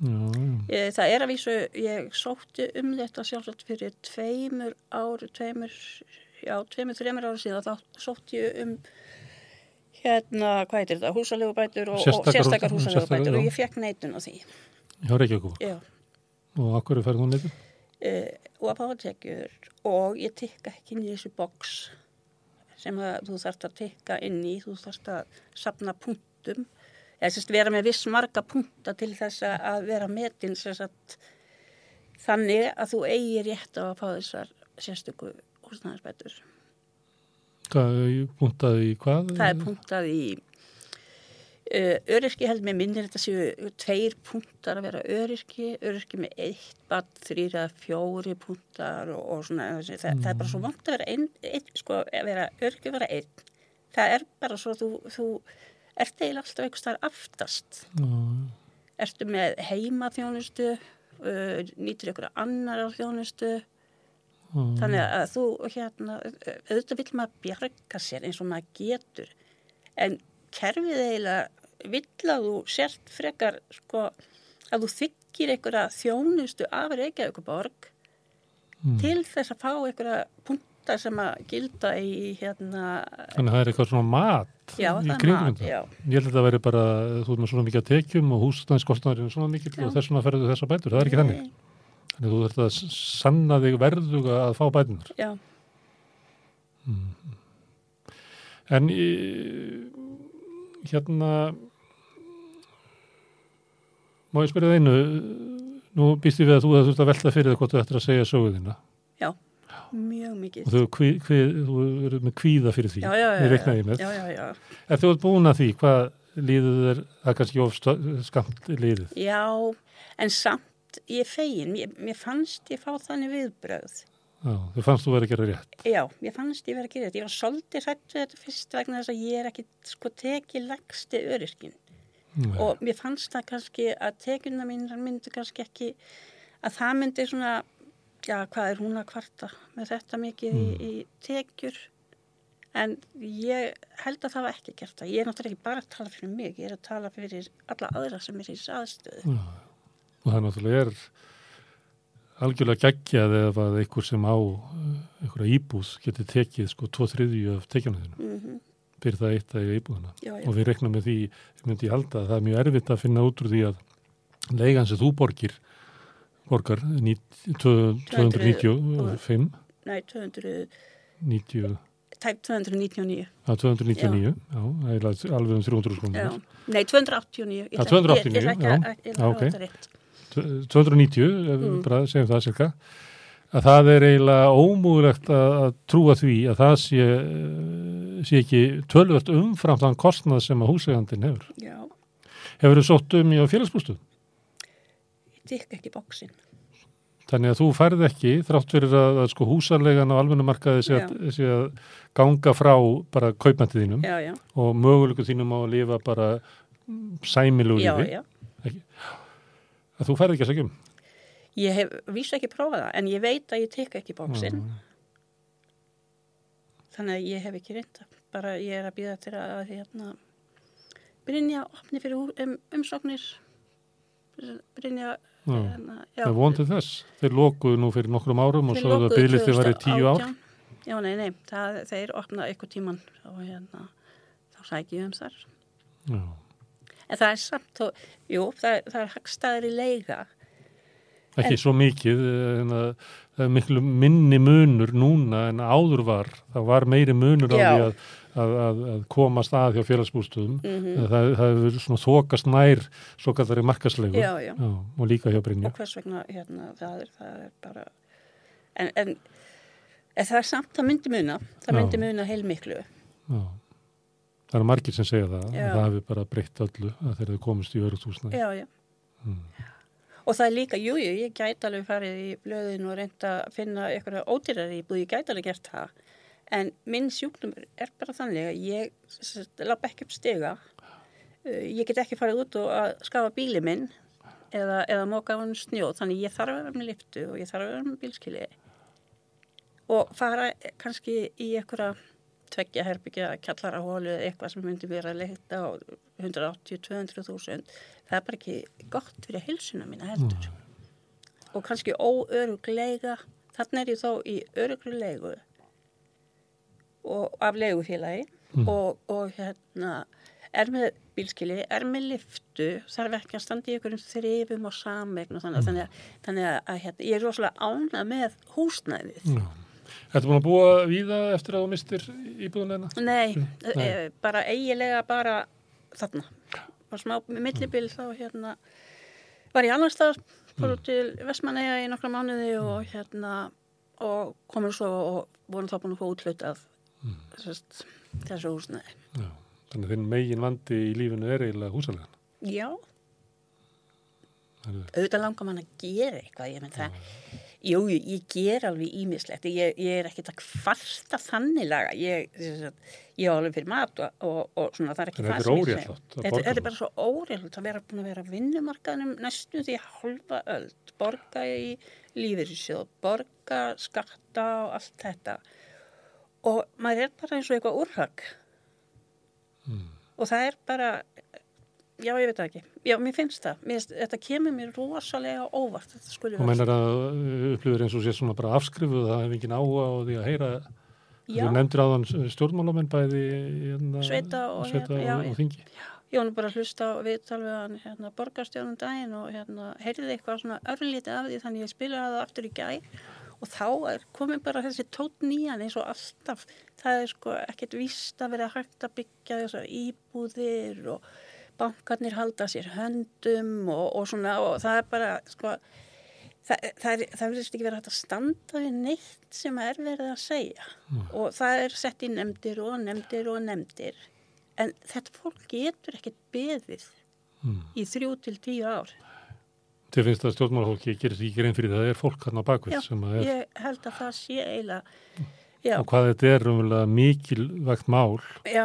Já, já. Ég, það er að vísu, ég sótti um þetta sjálfsagt fyrir tveimur ári, tveimur, já, tveimur, þreimur ári síðan, þá sótti ég um hérna, hvað heitir þetta, húsalegubætur og, Sérstakar sérstakar hús- húsalegubætur og já. ég fekk neitun á því. Hjá Reykjavík. Já, Og akkur er ferð hún neitt? uh, og að fá tekjur og ég tikka ekki inn í þessu boks sem að þú þarft að tikka inn í, þú þarft að sapna punktum, eða sérst vera með viss marga punkta til þess að- vera metin sérst þannig að þú eigi rétt á að fá þessar sérstöku húsnæðarsbætur. Hvað, puntaði í hvað? Það er punktað í öryrki held með minnir þetta séu tveir punktar að vera öryrki, öryrki með eitt, bad, þrýra, fjóri punktar og, og svona, það, það er bara svo vant að vera einn, ein, sko, að vera öryrki að vera einn. Það er bara svo þú, þú ert eiginlega alltaf einhvers þar aftast. Já, Ertu með heimaþjónustu, uh, nýtur ykkur annar á þjónustu, já. Þannig að þú, hérna, auðvitað vill maður bjarga sér eins og maður getur. En kerfið eiginlega vill að þú sért frekar, sko, að þú þykir einhverja þjónustu af Reykjavíkuborg Mm. til þess að fá einhverja punta sem að gilda í, hérna, Þannig að það er eitthvað svona mat já, í það já. Ég held að þetta væri bara, þú er með svona mikið að tekjum og húsnæðiskostnaður er svona mikið og þess vegna ferðu þessa bætur. Það er ekki þannig. Nei, Þannig að þú þarf að sanna þig verðuga að fá bætunar. Já, En í, hérna, má ég spyrja það einu, nú býst ég við að þú þurft að velta fyrir það hvort þú ættir að segja söguðina. já, mjög mikið. Og þú, kví, kví, þú eru með kvíða fyrir því. Já, já, já. Já, já, já. Ef þú ert búin að því, hvað líður þér, er kannski of sta- skamt líðið? Já, en samt ég fegin, mér fannst ég fá þannig viðbröð. Já, þú fannst þú verið að gera rétt. Já, mér fannst ég verið að gera þetta. Ég var svolítið hrætt við þetta fyrst vegna þess að ég er ekki sko tekið legsti öryrkin. Nei. Og mér fannst það kannski að tekjuna mínar myndu kannski ekki að það myndi svona, já, hvað er hún að kvarta með þetta mikið í, í tekjur. En ég held að það var ekki gert það. Ég er náttúrulega ekki bara að tala fyrir mig, ég er að tala fyrir alla aðra sem er í aðstöðu. Og það náttúrulega er algjörlega geggjað ef að einhver sem á uh, einhverja íbúð geti tekið sko tvo þriðju af tekjunum þínum. Mm Fyrir það eitt að eiga íbúðuna. Já, já. Og við reiknum með því, ég myndi ég halda að það er mjög erfitt að finna út úr því að leigan sem þú borgir, borgar ní- tvö- 295, Nei, 200, 90, tæp 299. að 299, já, er alveg um 300 Já. skonum. Nei, 289. Ég Já, ætla- 289, ég- ég ætla ekki já. Já, ok. Hafa þetta rétt. 290, ef við Mm. bara segjum það cirka, að það er eiginlega ómúðulegt að, að trúa því að það sé, sé ekki tölvöld umfram þann kostnað sem að húsegandin hefur. Já, Hefur þið sótt um í félagsbústu? ég tikka ekki bóksinn. Þannig að þú færð ekki, þrátt fyrir að, að sko húsarlegan á almennumarkaði sé, að- sé að ganga frá bara kaupmæntið þínum já, já, og mögulegu þínum á að lifa bara sæmilugu já, lífi, já. Að þú færð ekki að segja um. Ég hef vísa ekki prófað það, en ég veit að ég tek ekki bóksinn. Mm. Þannig að ég hef ekki reynda. Bara ég er að býða til að hérna, Brynja opni fyrir um, umsóknir. Brynja, Já. hérna. Það vondið þess. Þeir lokuðu nú fyrir nokkrum árum og svo að lokuðu bygglistið var í tíu ár. 2018. Já, nei, nei, það, þeir opna eitthvað tíman og hérna, þá sækjum við um þar. Já. En það er samt, og, jú, það, það er hagstæðir í leiga. Ekki En- svo mikið, en að það er miklu minni munur núna en áður var. Það var meiri munur á Já. því að, að, að, komast að hjá félagsbústöðum. Mm Það, það hefur svona þokast nær svo kallari markaslegu. Já, já. og líka hjá Brynja. Og hvers vegna, hérna, það er, það er bara, en, en, það er samt, það myndi muna, það Já. myndi muna heilmiklu. Já. Það eru margir sem segja það. Það hefur bara breytt öllu að þeir eru komist í örugt húsnæði. Já, já. Mm. Og það er líka, jú, jú, ég gæti alveg farið í blöðin og reynda að finna eitthvað ódýrari íbúð, ég gæti alveg gert það. En minn sjúknum er bara þannig að ég lappa ekki upp stiga. Uh, Ég get ekki farið út og að skafa bíli minn eða, eða móka á hann snjóð. Þannig ég þarf að vera með liftu og ég þarf að vera með bílskili. Og fara kannski í einhverja tveggja herbyggja kjallara hólu eða eitthvað sem myndi vera að leita á 180-200 þúsund. Það er bara ekki gott fyrir hilsuna mína heldur. Og kannski óöruglega þannig er ég þó í öruglegu og af legufélagi og, og hérna er með bílskili, er með liftu þarf ekki að standa í einhverjum þrifum og samegn og þannig, þannig, að, þannig að, að hérna, ég er rosalega ánað með húsnæðið. Þetta búin að búa víða eftir að þú mistir íbúðunina? Nei, Nei. e, bara eigilega bara þarna. Var smá millibil þá hérna var ég annar stað, fór út til Vestmanneja í nokkra mánuði og hérna og komur svo og vorum þá búin að fá útlutað sest, þessu húsnaði. Já. Þannig að þinn megin vandi í lífinu er eiginlega húsalega. Já, Það auðvitað langar mann að gera eitthvað, ég menn það, jú, ég ger alveg ímislegt, ég, ég er ekkert að kvarta þannig laga, ég, á alveg fyrir mat og, og, og svona það er ekki það er sem ég að Þetta, er bara svo óréttlátt að vera búin að vera á vinnumarkaðnum næstu því halva öll, borga í lífeyrissjóð, borga skatta og allt þetta. Og maður er bara eins og eitthvað úrhag Mm. og það er bara já, ég veit það ekki. Já, mér finnst það, mér, þetta kemur mér rosalega óvart vera meinar að upplifir eins og sé svona bara afskrifuð, það hef engin áhuga á því að heyra, já, þú nefndir á þann stjórnmálamenn bæði hérna, Sveita og hérna, já, og, og þingi. ég var nú bara að hlusta og við talum við hann hérna, borgarstjónum daginn og hérna, heyrði eitthvað svona örlítið af því þannig ég spilaði það aftur í gær. Og þá er komin bara þessi tótt nýjan eins og alltaf. Það er sko ekkert víst að vera hægt að byggja þessar íbúðir og bankarnir halda sér höndum og, og svona og það er bara sko það, það, það verðist ekki verið hægt að standa við neitt sem er verið að segja. Og það er sett í nefndir og nefndir og nefndir. En þetta fólk getur ekkert beðið Mm. í þrjú til tíu ár. Þið finnst að stjórnmálafólki gerir ekki reyn fyrir það, það er fólk hann á bakvið Já, sem að ég held að það sé eiginlega já, og hvað þetta er umverulega mikilvægt mál. Já,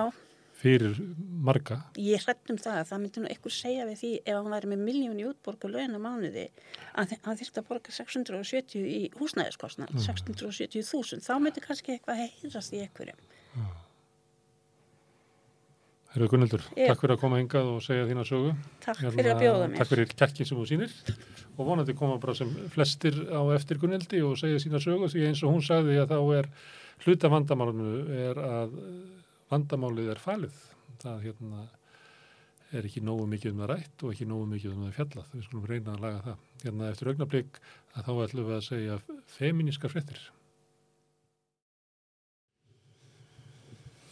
fyrir marga. ég hrætt um það að það myndi nú einhver segja við því ef hann væri með miljón í útborgu á mánuði að hann þyrfti að borga 670 í húsnæðiskostnað, 670.000 þá myndi kannski eitthvað heyrast í einhverjum Herðu Gunnildur, Já. takk fyrir að koma hingað og segja þína sögu. takk fyrir að bjóða mér Takk fyrir kjarkin sem þú sýnir og vonandi koma bara sem flestir á eftir Gunnildi og segja sína sögu því eins og hún sagði að þá er hluta vandamálinu er að vandamálið er falið. Það hérna er ekki nógu mikið um það rætt og ekki nógu mikið um það fjallað. Við skulum reyna að laga það. Hérna eftir augnablík að þá ætlum við að segja feminíska fréttir.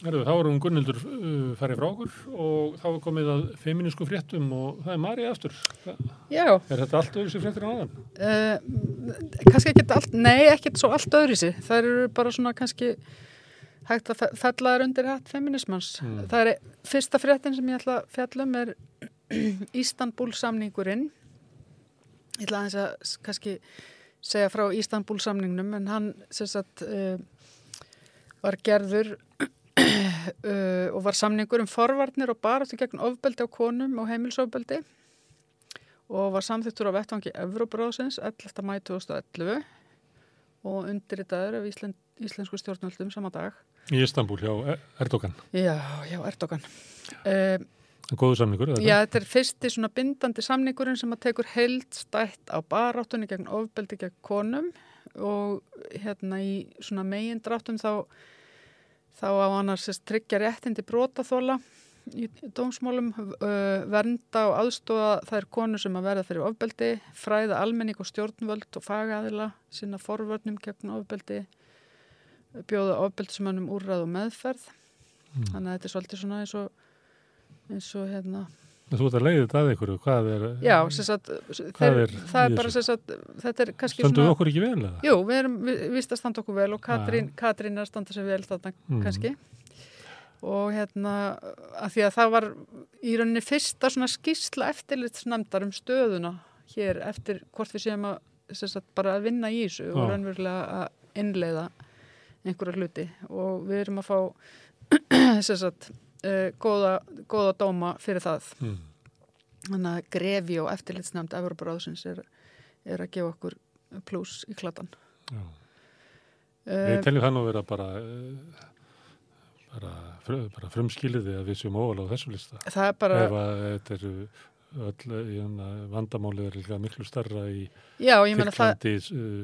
Herðu, þá erum Gunnildur uh, farið frá okkur og þá er komið að feminísku fréttum og það er Marja aftur. Já, Er þetta allt öðru sér fréttir á aðan? uh, kannski ekki allt, nei, ekkert svo allt öðru sig. Það eru bara svona kannski hægt að þær undir hatt feminismans. Mm. Það er fyrsta fréttin sem ég ætla að fjallum er [CLEARS THROAT] Ístanbúl samningurinn. Ég ætla aðeins að kannski segja frá Ístanbúl samningnum en hann sagt uh, var gerður uh, [CLEARS THROAT] og var samningur um forvarnir og baráttu gegn ofbeldi á konum og heimilsofbeldi og var samþýttur á vettvangi Evróbráðsins 11. mæ 2011 og undirritaður af Íslen, íslensku stjórnaldum sama dag. Í Istanbul hjá Erdogan. Já, já, Erdogan. Uh, Góðu samningur? Já, þetta er fyrsti svona bindandi samningurinn sem að tekur heldstætt á baráttunni gegn ofbeldi gegn konum og hérna í svona megin dráttum þá, þá á annars tryggja réttindi brótaþóla í dómsmálum, uh, vernda og aðstóða þær konur sem að verða fyrir ofbeldi, fræða almenning og stjórnvöld og fagaðila sína forvörnum gegn ofbeldi, bjóða ofbeldismannum úrrað og meðferð. Mm. Þannig að þetta er svolítið svona eins og eins og hérna Þú ert að leiði þetta að ykkur, hvað er Já, sagt, þeir, er það er bara sagt, þetta er kannski Standuðu svona... okkur ekki vel? Eða? Jú, við erum vist að standa okkur vel og Katrín, Katrín er að standa sér vel þarna mm. kannski og hérna að því að það var í rauninni fyrsta svona skísla eftirlitsnæmdar um stöðuna hér eftir hvort við séum að sagt, bara að vinna í þessu og raunverulega að innleiða einhverja hluti. Og við erum að fá [CLEARS THROAT] sagt, uh, góða, góða dóma fyrir það. Mm. þannig að grefi og eftirlitsnæmt Európaráðsins er, er að gefa okkur pluss í klatan uh, Við teljum það nú vera bara uh, bara, bara frumskiliði að við séum óval á þessu lista. Það er bara ef að þetta eru vandamálið er líka miklu starra í Tyrklandi,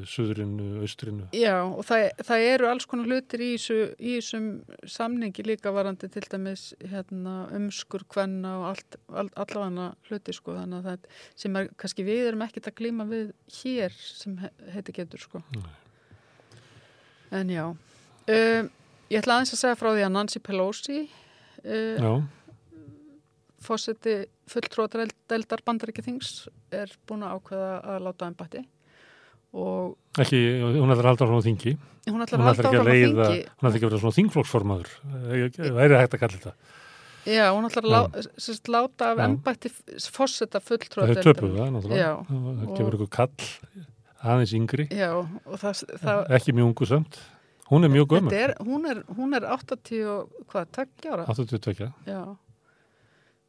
Suðrinu, Austrinu. Já og það, það eru alls konar hlutir í þessum samningi líka varandi til dæmis hérna, umskur, kvenna og allt, all, allavega hluti sko þannig að það sem er, kannski við erum ekkert að glíma við hér sem heiti getur sko. Nei. en já. Um, ég ætla aðeins að segja frá því að Nancy Pelosi uh, fósetti fulltróðadeldar bandaríkja þings er búin að ákveða að láta ennbætti og ekki, hún ætlar að halda frá þingi. Hún ætlar að halda frá þingi. hún ætlar ekki að vera svona þingflokksformaður. Það er hægt að kalla þetta. Já, hún ætlar að lá, láta af ennbætti fósetta fulltróðadeldar það er töpuð það, náttúrulega. Það gefur ykkur kall aðeins yngri. Já, það, það, ekki mjög ungu samt. Hún er mjög gömur hún er, hún er 80 og hvað, 20 ára? 82 já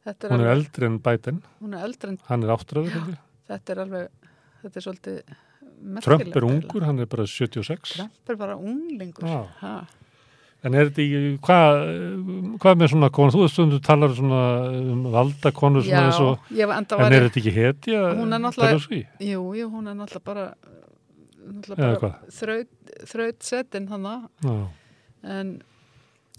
Er hún er alveg, eldri en bætinn. Hún er eldri en... Hann er áttræður. Þetta er alveg, þetta er svolítið merkilegt. Trump er ungur, hann er bara 76. Trump er bara unglingur. En er þetta í, hvað, hvað með svona konur? Þú veist, þú talar svona um valdakonur svona eins og... Já, en er þetta ekki hetja? Hún er náttúrulega, jú, jú, hún er náttúrulega bara, náttúrulega bara þraut, þraut setin hann að. En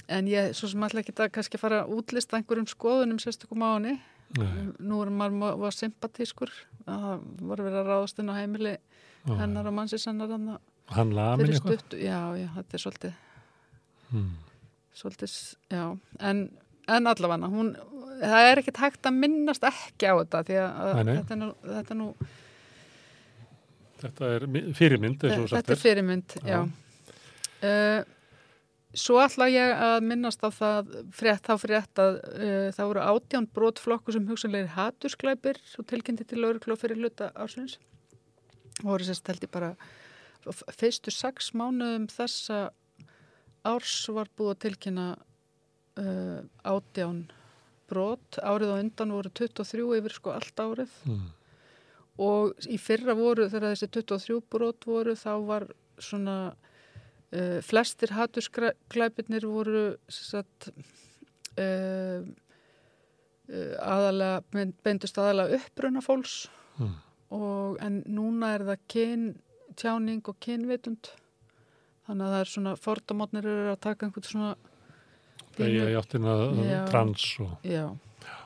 en ég, svo sem alltaf það kannski fara að útlista einhverjum skoðunum sérstökum á henni nú er maður var sympatískur það voru verið að ráðast inn á heimili Ó. hennar og mannsins hennar hann lamin eitthvað? Já, já, þetta er svolítið hmm. svolítið, já en, en allavega, hún það er ekkert hægt að minnast ekki á þetta því að nei, nei. þetta er nú þetta er, nú, þetta er fyrirmynd þetta er fyrirmynd, já, já. Uh, Svo ætla ég að minnast á það frétt, þá frétt að uh, það voru átján brotflokku sem hugsanlega er hatursklæpir og tilkynnti til lauruglu fyrir hluta ásins. Og voru sérst held ég bara fyrstu sex mánuðum þessa árs var búið að tilkynna uh, átján brot. Árið og undan voru 23 yfir sko allt árið. Mm. Og í fyrra voru þegar þessi 23 brot voru þá var svona Uh, flestir hatusklæpirnir voru satt, uh, uh, aðalega, beindust aðalega uppruna fólks mm. og, en núna er það kyn, tjáning og kynvitund. Þannig að það er svona fordamotnir eru að taka einhvern svona Þegar ég átti hérna trans og Já, já.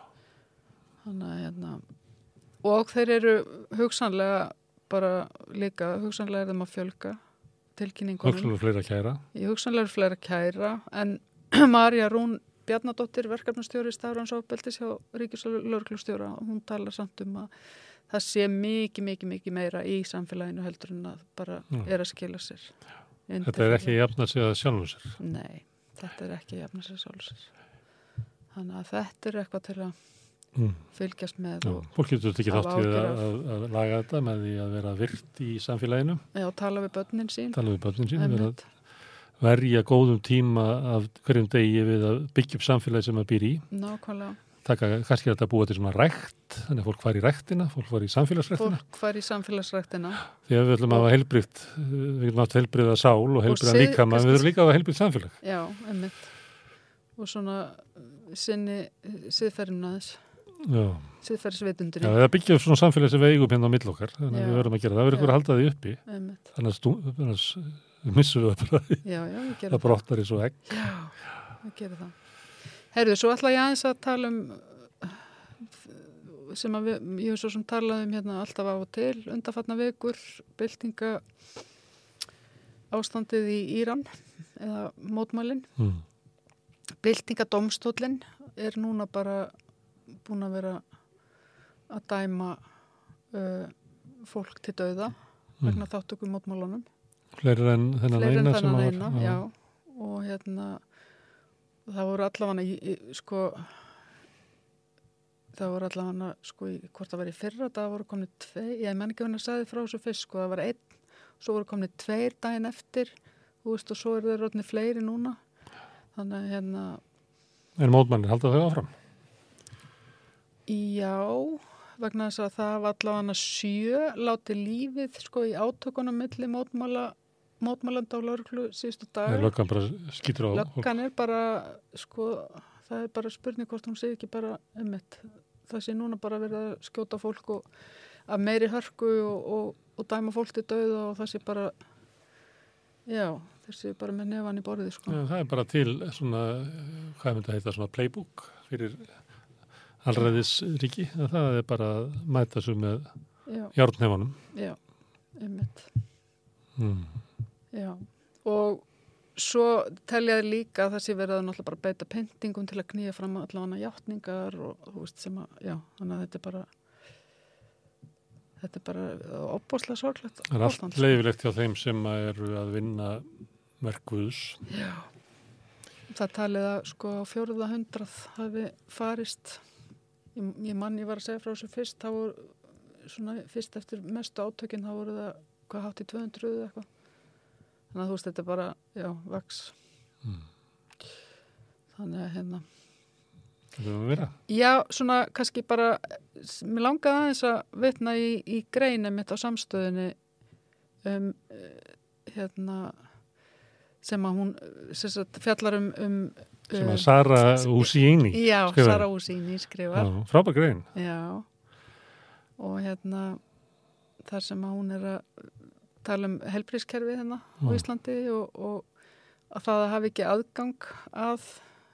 Þannig hérna og þeir eru hugsanlega bara líka, hugsanlega er þeim að fjölga tilkynningunum. Hugsanlega fleira kæra. Ég hugsanlega fleira kæra en [CLEARS THROAT] Marja Rún Bjarnadóttir, verkefnastjóri Stafransofbeldis hjá Ríkislauglustjóra, hún talar samt um að það sé mikið, mikið, mikið meira í samfélaginu heldur en að bara Já. er að skila sér. Þetta er ekki jafn að segja sjálfur sér? Nei, þetta er ekki jafn að segja sjálfur sér. Þannig að þetta er eitthvað til að Mm. fylgjast með Já, fólk getur ekki Hafa þátt í að, að, að laga þetta með því að vera virt í samfélaginu, já, tala við börnin sín. Tala við börnin sín, að verja góðum tíma af hverjum degi við að byggja upp samfélagi sem að býr í. nákvæmlega, Taka, kannski er þetta búið til svona rækt, þannig að fólk fari í ræktina, fólk fari í samfélagsræktina. fólk fær í samfélagsræktina. Því að við ætlum að hafa heilbrygt, við getum átt heilbryða sál og heilbryða sið- líka, maður við erum líka að hafa heilbrygt samfélag. já, einmitt. Og svona sinni siðferðin aðeins Já, siðferðisvitundur Já eða byggja upp svona samfélag sem við eigum hérna á mill okkar, þannig að við verðum að gera það, það verður ykkur að halda því uppi, annars, missum við það bara, já, já, við það gerum það brottar í svo egg. já, við gerum það. Herðu, svo ætla ég aðeins að tala um sem að við, ég hef svo sem talað um hérna alltaf á og til, undarfatna vikur byltinga ástandið í Íran eða mótmælin. Mm. Byltingadómstólinn er núna bara búin að vera að dæma uh, fólk til dauða vegna þáttökum mótmálunum. Fleiri en þennan Fleiri en eina sem þennan var, eina, já. Og hérna, það voru allavega, sko, það voru allavega, sko, í, hvort það var í fyrra, það voru komni tvei, ég menn ekki að hann sagði frá þessu fyrst, sko, það var einn, svo voru komni tveir daginn eftir, þú veist, og svo eru þeir rótni fleiri núna. Þannig hérna, En mótmannir, halda þau áfram? Já, vegna þess að það var allavega sjö láti lífið sko í átökunum milli mótmála, mótmálanda og lauruglu síðustu er dag. löggan bara skýtur á Löggan er bara, sko, það er bara spurning hvort hún sé ekki bara ummitt. Það sé núna bara verið að skjóta fólk og að meiri hörku og, og, og dæma fólk til dauða og það sé bara, já, sé bara með nefan í borðið, sko. Já, það er bara til svona, hvað myndi að heita, svona playbook fyrir allræðisríki. Það er bara að mæta svo með Já, járnhefanum. já, ummitt. Mm. Já, og svo teljaði líka að það sé verið að náttúrulega bara beita pentingum til að knýja fram allavega hjáttningar og þú veist sem að, já, þannig að þetta er bara þetta er bara opbóslega sorglegt Það er allt leifilegt hjá þeim sem að eru að vinna merkuðus. Já, það talið að sko fjóruða hundrað hafi farist ég, ég mann ég var að segja frá þessu fyrst þá voru svona fyrst eftir mestu átökin þá voru það hvað hátt í 200 eða eitthvað þannig að þú veist þetta er bara, já, vaks Mm. þannig að hérna Það er að vera. Já, svona kannski bara, mér langaði aðeins að vitna í, í greinu mitt á samstöðinni um, eh, hérna, sem að hún sem sagt, fjallar um, um Sem um, að Sara Husíni. Já, skrifaði. Sara Húsíni skrifar. Já, frábær grein. Já, og hérna, þar sem að hún er að tala um helbrískerfi hérna á. Íslandi og, og að það hafi ekki aðgang að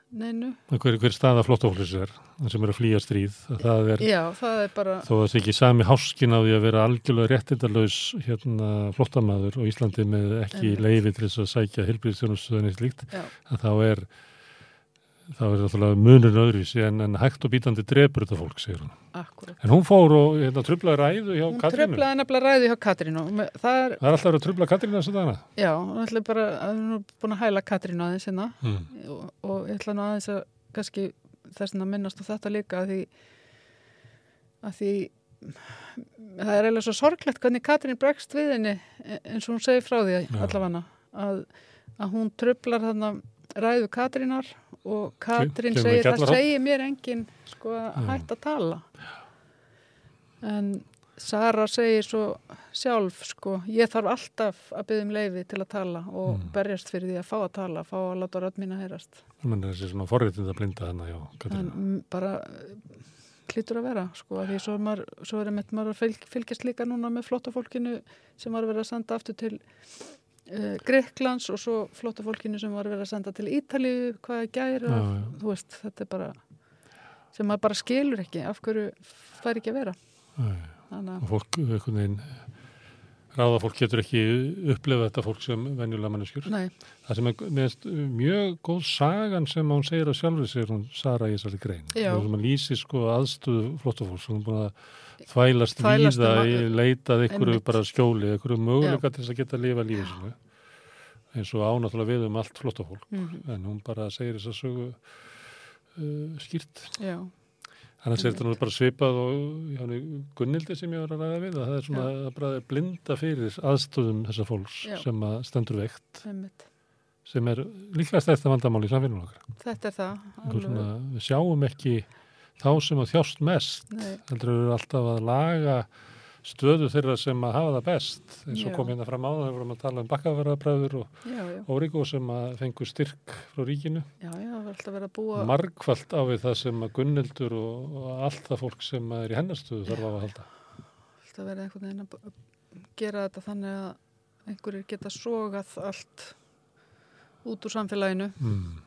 neinu. Hver, hver staða flóttafólks er, sem er að flýja stríð. að Það er, Já, það er bara, þó að það sé ekki sami háskin á því að vera algjörlega réttindalaus hérna flóttamaður og Íslandi með ekki leifi til þess að sækja helbriðstjónustöðinni slíkt, já, að þá er þá er það munur öðruvísi en, en hægt og bítandi drepur þetta fólk, segir hún. akkurat. En hún fór og hérna, trublaði ræðu hjá Hún Katrínu. tröflaði nefnilega ræði hjá Katrínu. Það er, Það er alltaf verið að trubla Katrínu þess að dana. já, hún ætla bara, hún er búin að hæla Katrínu aðeins hérna Mm. og, og ég ætla nú aðeins að kannski þess að minnast á þetta líka að því að því það er eiginlega svo sorglegt hvernig Katrín bregst við henni e- eins og hún segir frá því allavega að, að hún trublar þarna ræðu Katrínar og Katrín í segir það kjallarhorn." segir mér enginn sko að Já. hægt að tala en Sara segir svo sjálf sko, ég þarf alltaf að byggja um leifi til að tala og Mm. berjast fyrir því að fá að tala, fá að láta rödd mín að heyrast. Það er þessi svona forréttind að blinda hana hjá En mm, bara eh, hlýtur að vera, sko, að því svo er maður, svo er maður að fylg, fylgjast líka núna með flotta fólkinu sem var að vera að senda aftur til Greiklands og svo flotta fólkinu sem var vera að senda til Ítalíu, hvað er gæri já. þú veist, þetta er bara sem maður bara skilur ekki, af hverju fær ekki að vera. Og fólk, einhvern veginn ráða fólk getur ekki upplefa þetta fólk sem venjulega manneskjur. nei, Það sem er mjög góð sagan sem hún segir að sjálfur sér hún Sara í þessari grein. Það sem að lýsi sko aðstöðu flóttafólks hún er búin að þvælast, víða, um í að- leitað Einmitt. bara skjóli, einhverju möguleika til þess að geta að lifa lífið sinu eins og ánáttúrulega við um allt flóttafólk mm, en hún bara segir þess að sögu uh, skýrt. já, Annars er þetta nú bara svipað og Gunnildi sem ég var að ræða við að það er svona að bara blinda fyrir aðstöðum þessa fólks Já. sem að stendur veikt einmitt. sem er líklega stærsta vandamál í samfélagum okkar. Þetta er það. Við sjáum ekki þá sem að þjást mest heldur við alltaf að laga stöðu þeirra sem að hafa það best eins og Já. kom hérna fram á það, við vorum að tala um bakkaverðabræður og já, já, óríku sem að fengu styrk frá ríkinu það búa. margfalt á við það sem að Gunnildur og, og allt það fólk sem er í hennarstöðu þarf að halda. alltaf verið einhvern veginn að gera þetta þannig að einhverjir geta sogað allt út úr samfélaginu Mm.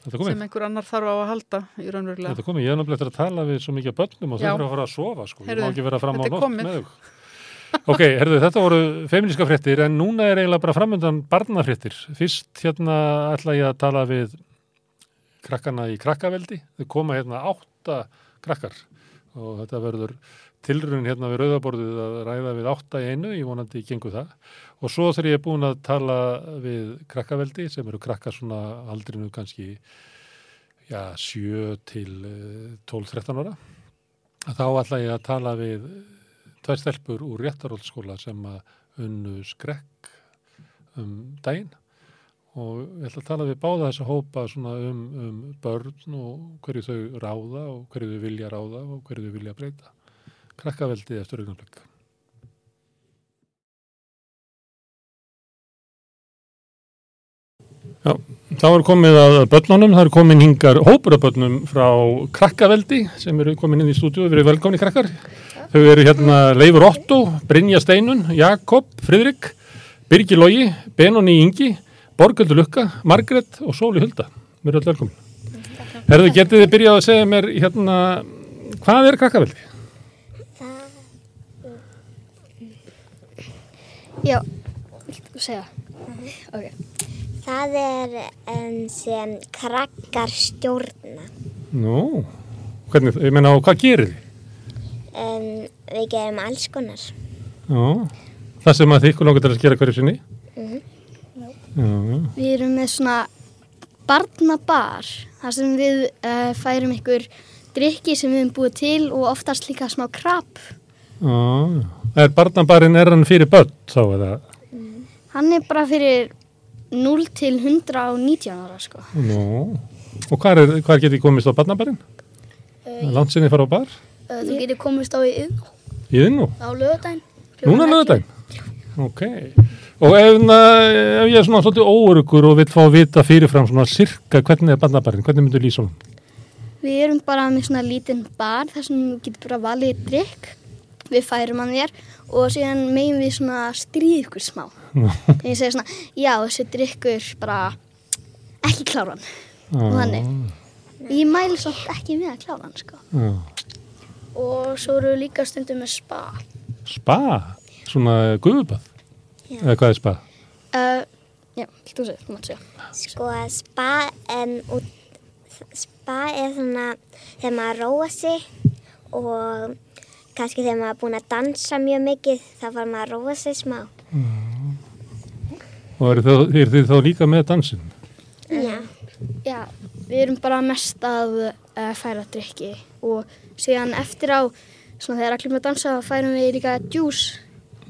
Sem einhver annar þarf á að halda í raunverulega. Þetta komið, ég er náttúrulega eftir að tala við svo mikið börnum og þau eru að fara að sofa sko, ég má ekki vera fram á nótt með þau. Ok, herðu, þetta voru feministka fréttir en núna er eiginlega bara framöndan barnafréttir. Fyrst hérna ætla ég að tala við krakkana í krakkaveldi. Þau koma hérna átta krakkar og þetta verður tilrun hérna við rauðaborðið að ræða við átta í einu, ég vonandi gengur það. Og svo þegar ég er búin að tala við krakkaveldi sem eru krakkar svona aldrinu kannski já, 7 til eh, 12-13 ára. Þá ætla ég að tala við tvær stelpur úr réttarhóllskóla sem að unnu skrekk um daginn og ég ætla að tala við báða þessa hópa svona um, um börn og hverju þau ráða og hverju þau vilja ráða og hverju þau vilja breyta. Krakkaveldi eftir augnablik. Já, þá er komið að börnunum, það er komin hingar hópur af börnum frá krakkaveldi sem eru komin inn í stúdíu, við erum velkomni krakkar. Þau eru hérna Leifur Otto, Brynja Steinun, Jakob, Fridrik, Birgi Logi, Benoni Ingi, Borgöldur Lukka, Margret og Sóli Hulda. Við erum öll velkomin. Herðu, getið þið byrjað að segja mér hérna, hvað er krakkaveldi? Já, viltu segja? Ok. Það er um, sem krakkar stjórna. Nú, hvernig, ég meina, og hvað gerir þið? Um, við gerum alls konar. Já, það sem að þið ykkur langar til að gera hverju sinni? Mhm. Já, já. Við erum með svona barnabar, þar sem við uh, færum ykkur drikki sem við höfum búið til og oftast líka smá krabb. Já, já. Er barnabarinn, er hann fyrir börn þá eða? Hann er bara fyrir 0 til 119 ára, sko. Nú, og hvað er, hvað getið komist á barnabarinn? Uh, Langt sinni fara á bar? Uh, þú getur komist á í yðn Í þinn nú? á lögadaginn. Núna lögðan? Ok. Og ef, ef ég er svona svolítið óörugur og vil fá að vita fyrirfram svona sirka hvernig er barnabarinn, hvernig myndur lýsa hún? Við erum bara með svona lítinn bar þar sem þú getur bara valið drikk. Við færum hann þér og síðan megin við svona stríð ykkur smá. Þegar ég segi svona, já þessi drikkur bara ekki klára hann. Og þannig. Ég mæli samt ekki með að klára hann sko. Já. Og svo eru við líka stundum með spa. Spa? Svona guðubað? Eða hvað er spa? Uh, já, þú segir, þú mátt segja. Sko spa, um, út, spa er svona þegar maður róa sig og kannski þegar maður er búin að dansa mjög mikið þá var maður að róa sig smá. Og eru þið, er þið þá líka með dansin? Já. Já, við erum bara mest að uh, færa drikki og síðan eftir á, svona þegar allir með að dansa, þá færum við líka djús.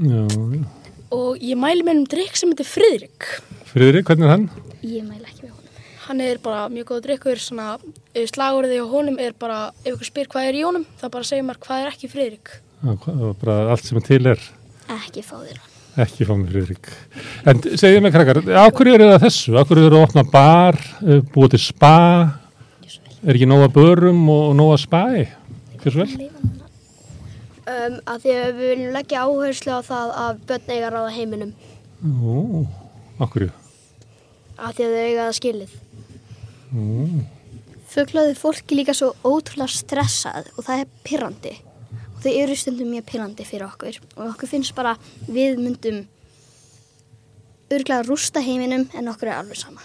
Já, já. Og ég mæli með um drikk sem heitir Friðrik. Friðrik, hvernig er hann? Ég mæli ekki með honum. Hann er bara mjög góð drikkur, svona eh, slagorðið á honum er bara, ef ykkur spyr hvað er í honum, það bara segir maður hvað er ekki Friðrik. Já, bara allt sem til er. Ekki fá þér hann. Ekki fá mig Friðrik. En segið mér krakkar, á hverju eru það þessu? Á hverju eru að opna bar, eh, búið til spa? Er ekki nóga börum og nóga spai? Hversu vel? Um, að því að við viljum leggja áherslu á það að börn eiga að ráða heiminum Ó, á hverju? að því að þau eiga það skilið. Fuglaði fólki líka svo ótrúlega stressað og það er pirrandi. Og þau eru stundum mjög pirrandi fyrir okkur. Og okkur finnst bara við myndum örglega rústa heiminum en okkur er alveg sama.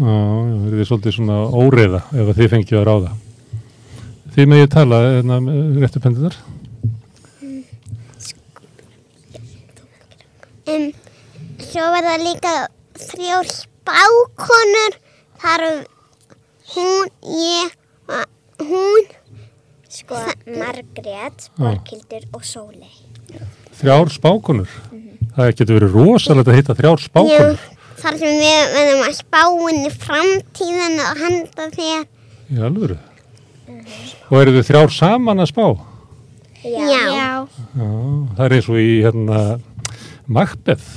Já, það er svolítið svona óreiða ef að þið fengið að ráða. Þið með ég tala, hérna, réttu pendunar? Um, svo verða líka þrjár spákonur. Það eru hún, ég, hún, Sko, Margrét, Borghildur og Sóley. Þrjár spákonur. Það getur verið rosalegt að hitta þrjár spákonur. Þar sem við verðum að spá inn í framtíðan og handa þér. Í alvöru. Og eru þið þrjár saman að spá? Já. Já. Já, það er eins og í hérna Macbeth.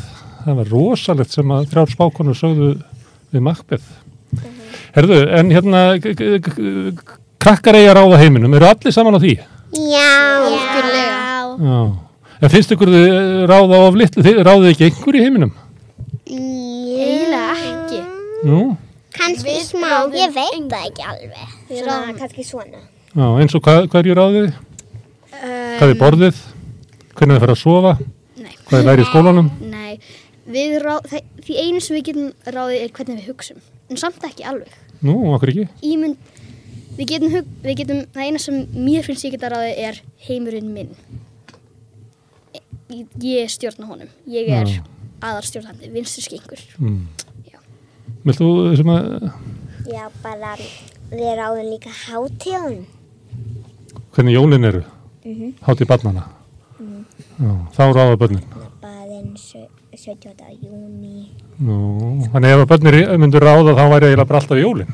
Það var rosalegt sem að þrjár spákonur sögðu við Macbeth. Herðu, en hérna krakkar eiga ráða heiminum, eru allir saman á því? Já. Já. En finnst ykkur þið ráða of litlu, þið ráðið ekki einhver í heiminum? Eiginlega ekki. Nú, Kanski smá, ég veit það ekki alveg. Svona, kannski svona. já, eins og hvað, hverju ráðið þið? Hvað er borðið? Hvernig þið fara að sofa? Nei. Hvað er læri í skólanum? Nei, við ráð, það, því einu sem við getum ráðið er hvernig við hugsum. En samt ekki alveg. Nú, okkur ekki? Ímynd, við getum, hug, við getum, það eina sem mér finnst ég geta ráðið er heimurinn minn. Ég, ég stjórna honum. Ég er Já. aðar stjórnandi, vinstri skengur. Mm. Já. Vilt þú sem að, Já, bara við ráðum líka hátíðun. hvernig jólin eru? Mhm. Hátíð barnana? Já, þá ráða börnin. Baðin 17. júni. Nú, þannig ef að börnir myndur ráða þá væri bara alltaf jólin.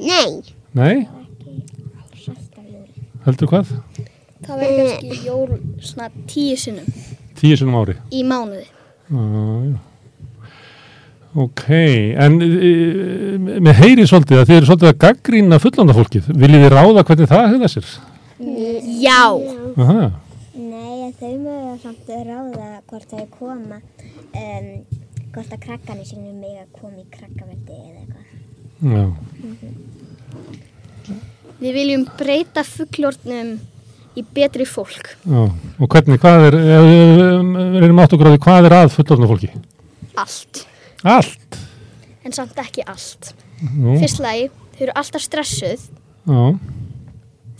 Nei. Nei? Heldur hvað? Það verður kannski jól svona tíu sinnum Tíu sinum ári. í mánuði. Já, já. Ok, en e, með heyri svolítið að þið eru svolítið að gaggrína fullanda fólkið. Viljið þið ráða hvernig það hefða sér? Já. Aha, þau mögum samt ráða hvort þau koma, um, hvort að krakkarnir sínum mig að koma í krakkaveldi eða eitthvað. já. Við viljum breyta fugglórnum í betri fólk. Já, og hvernig, hvað er, við erum átt á því, hvað er að fullorðna fólki? Allt. Allt? En samt ekki allt. Nú, Fyrst lagi, þau eru alltaf stressuð. já,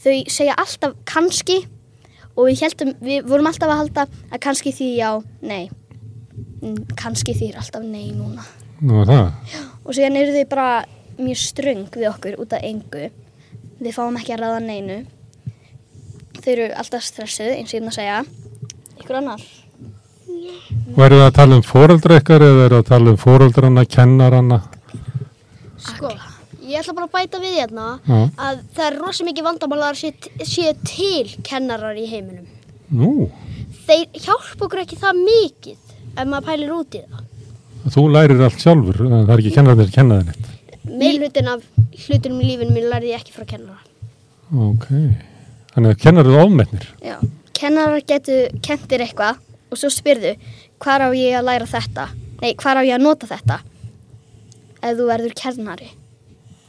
Þau segja alltaf kannski og við, heldum, við vorum alltaf að halda að kannski því já, nei. Mm, Kannski því er alltaf nei núna. nú er það. Og síðan eru þau bara mjög ströng við okkur út af engu. Við fáum ekki að ráða neinu. Þau eru alltaf stressuð, eins og ég er að segja. Ykkur annar? Eru það að tala um foreldra ykkar eða eru það að tala um foreldrana, kennaranna? Sko, ég ætla bara að bæta við hérna Já. að það er rosa mikið vandamál að sé, sé til kennarar í heiminum. Nú, Þeir hjálpa okkur ekki það mikið ef maður pælir út í það. þú lærir allt sjálfur, það er ekki kennararnir að kenna þér neitt. Meil hlutin af hlutunum í lífinu mín lærði ég ekki frá kennara. Ok, þannig að kennar eru ofmennir. Já. Kennarar getur kentir eitthvað og svo spyrðu hvar á ég að læra þetta? Nei, hvar á ég að nota þetta? Ef þú verður kennari,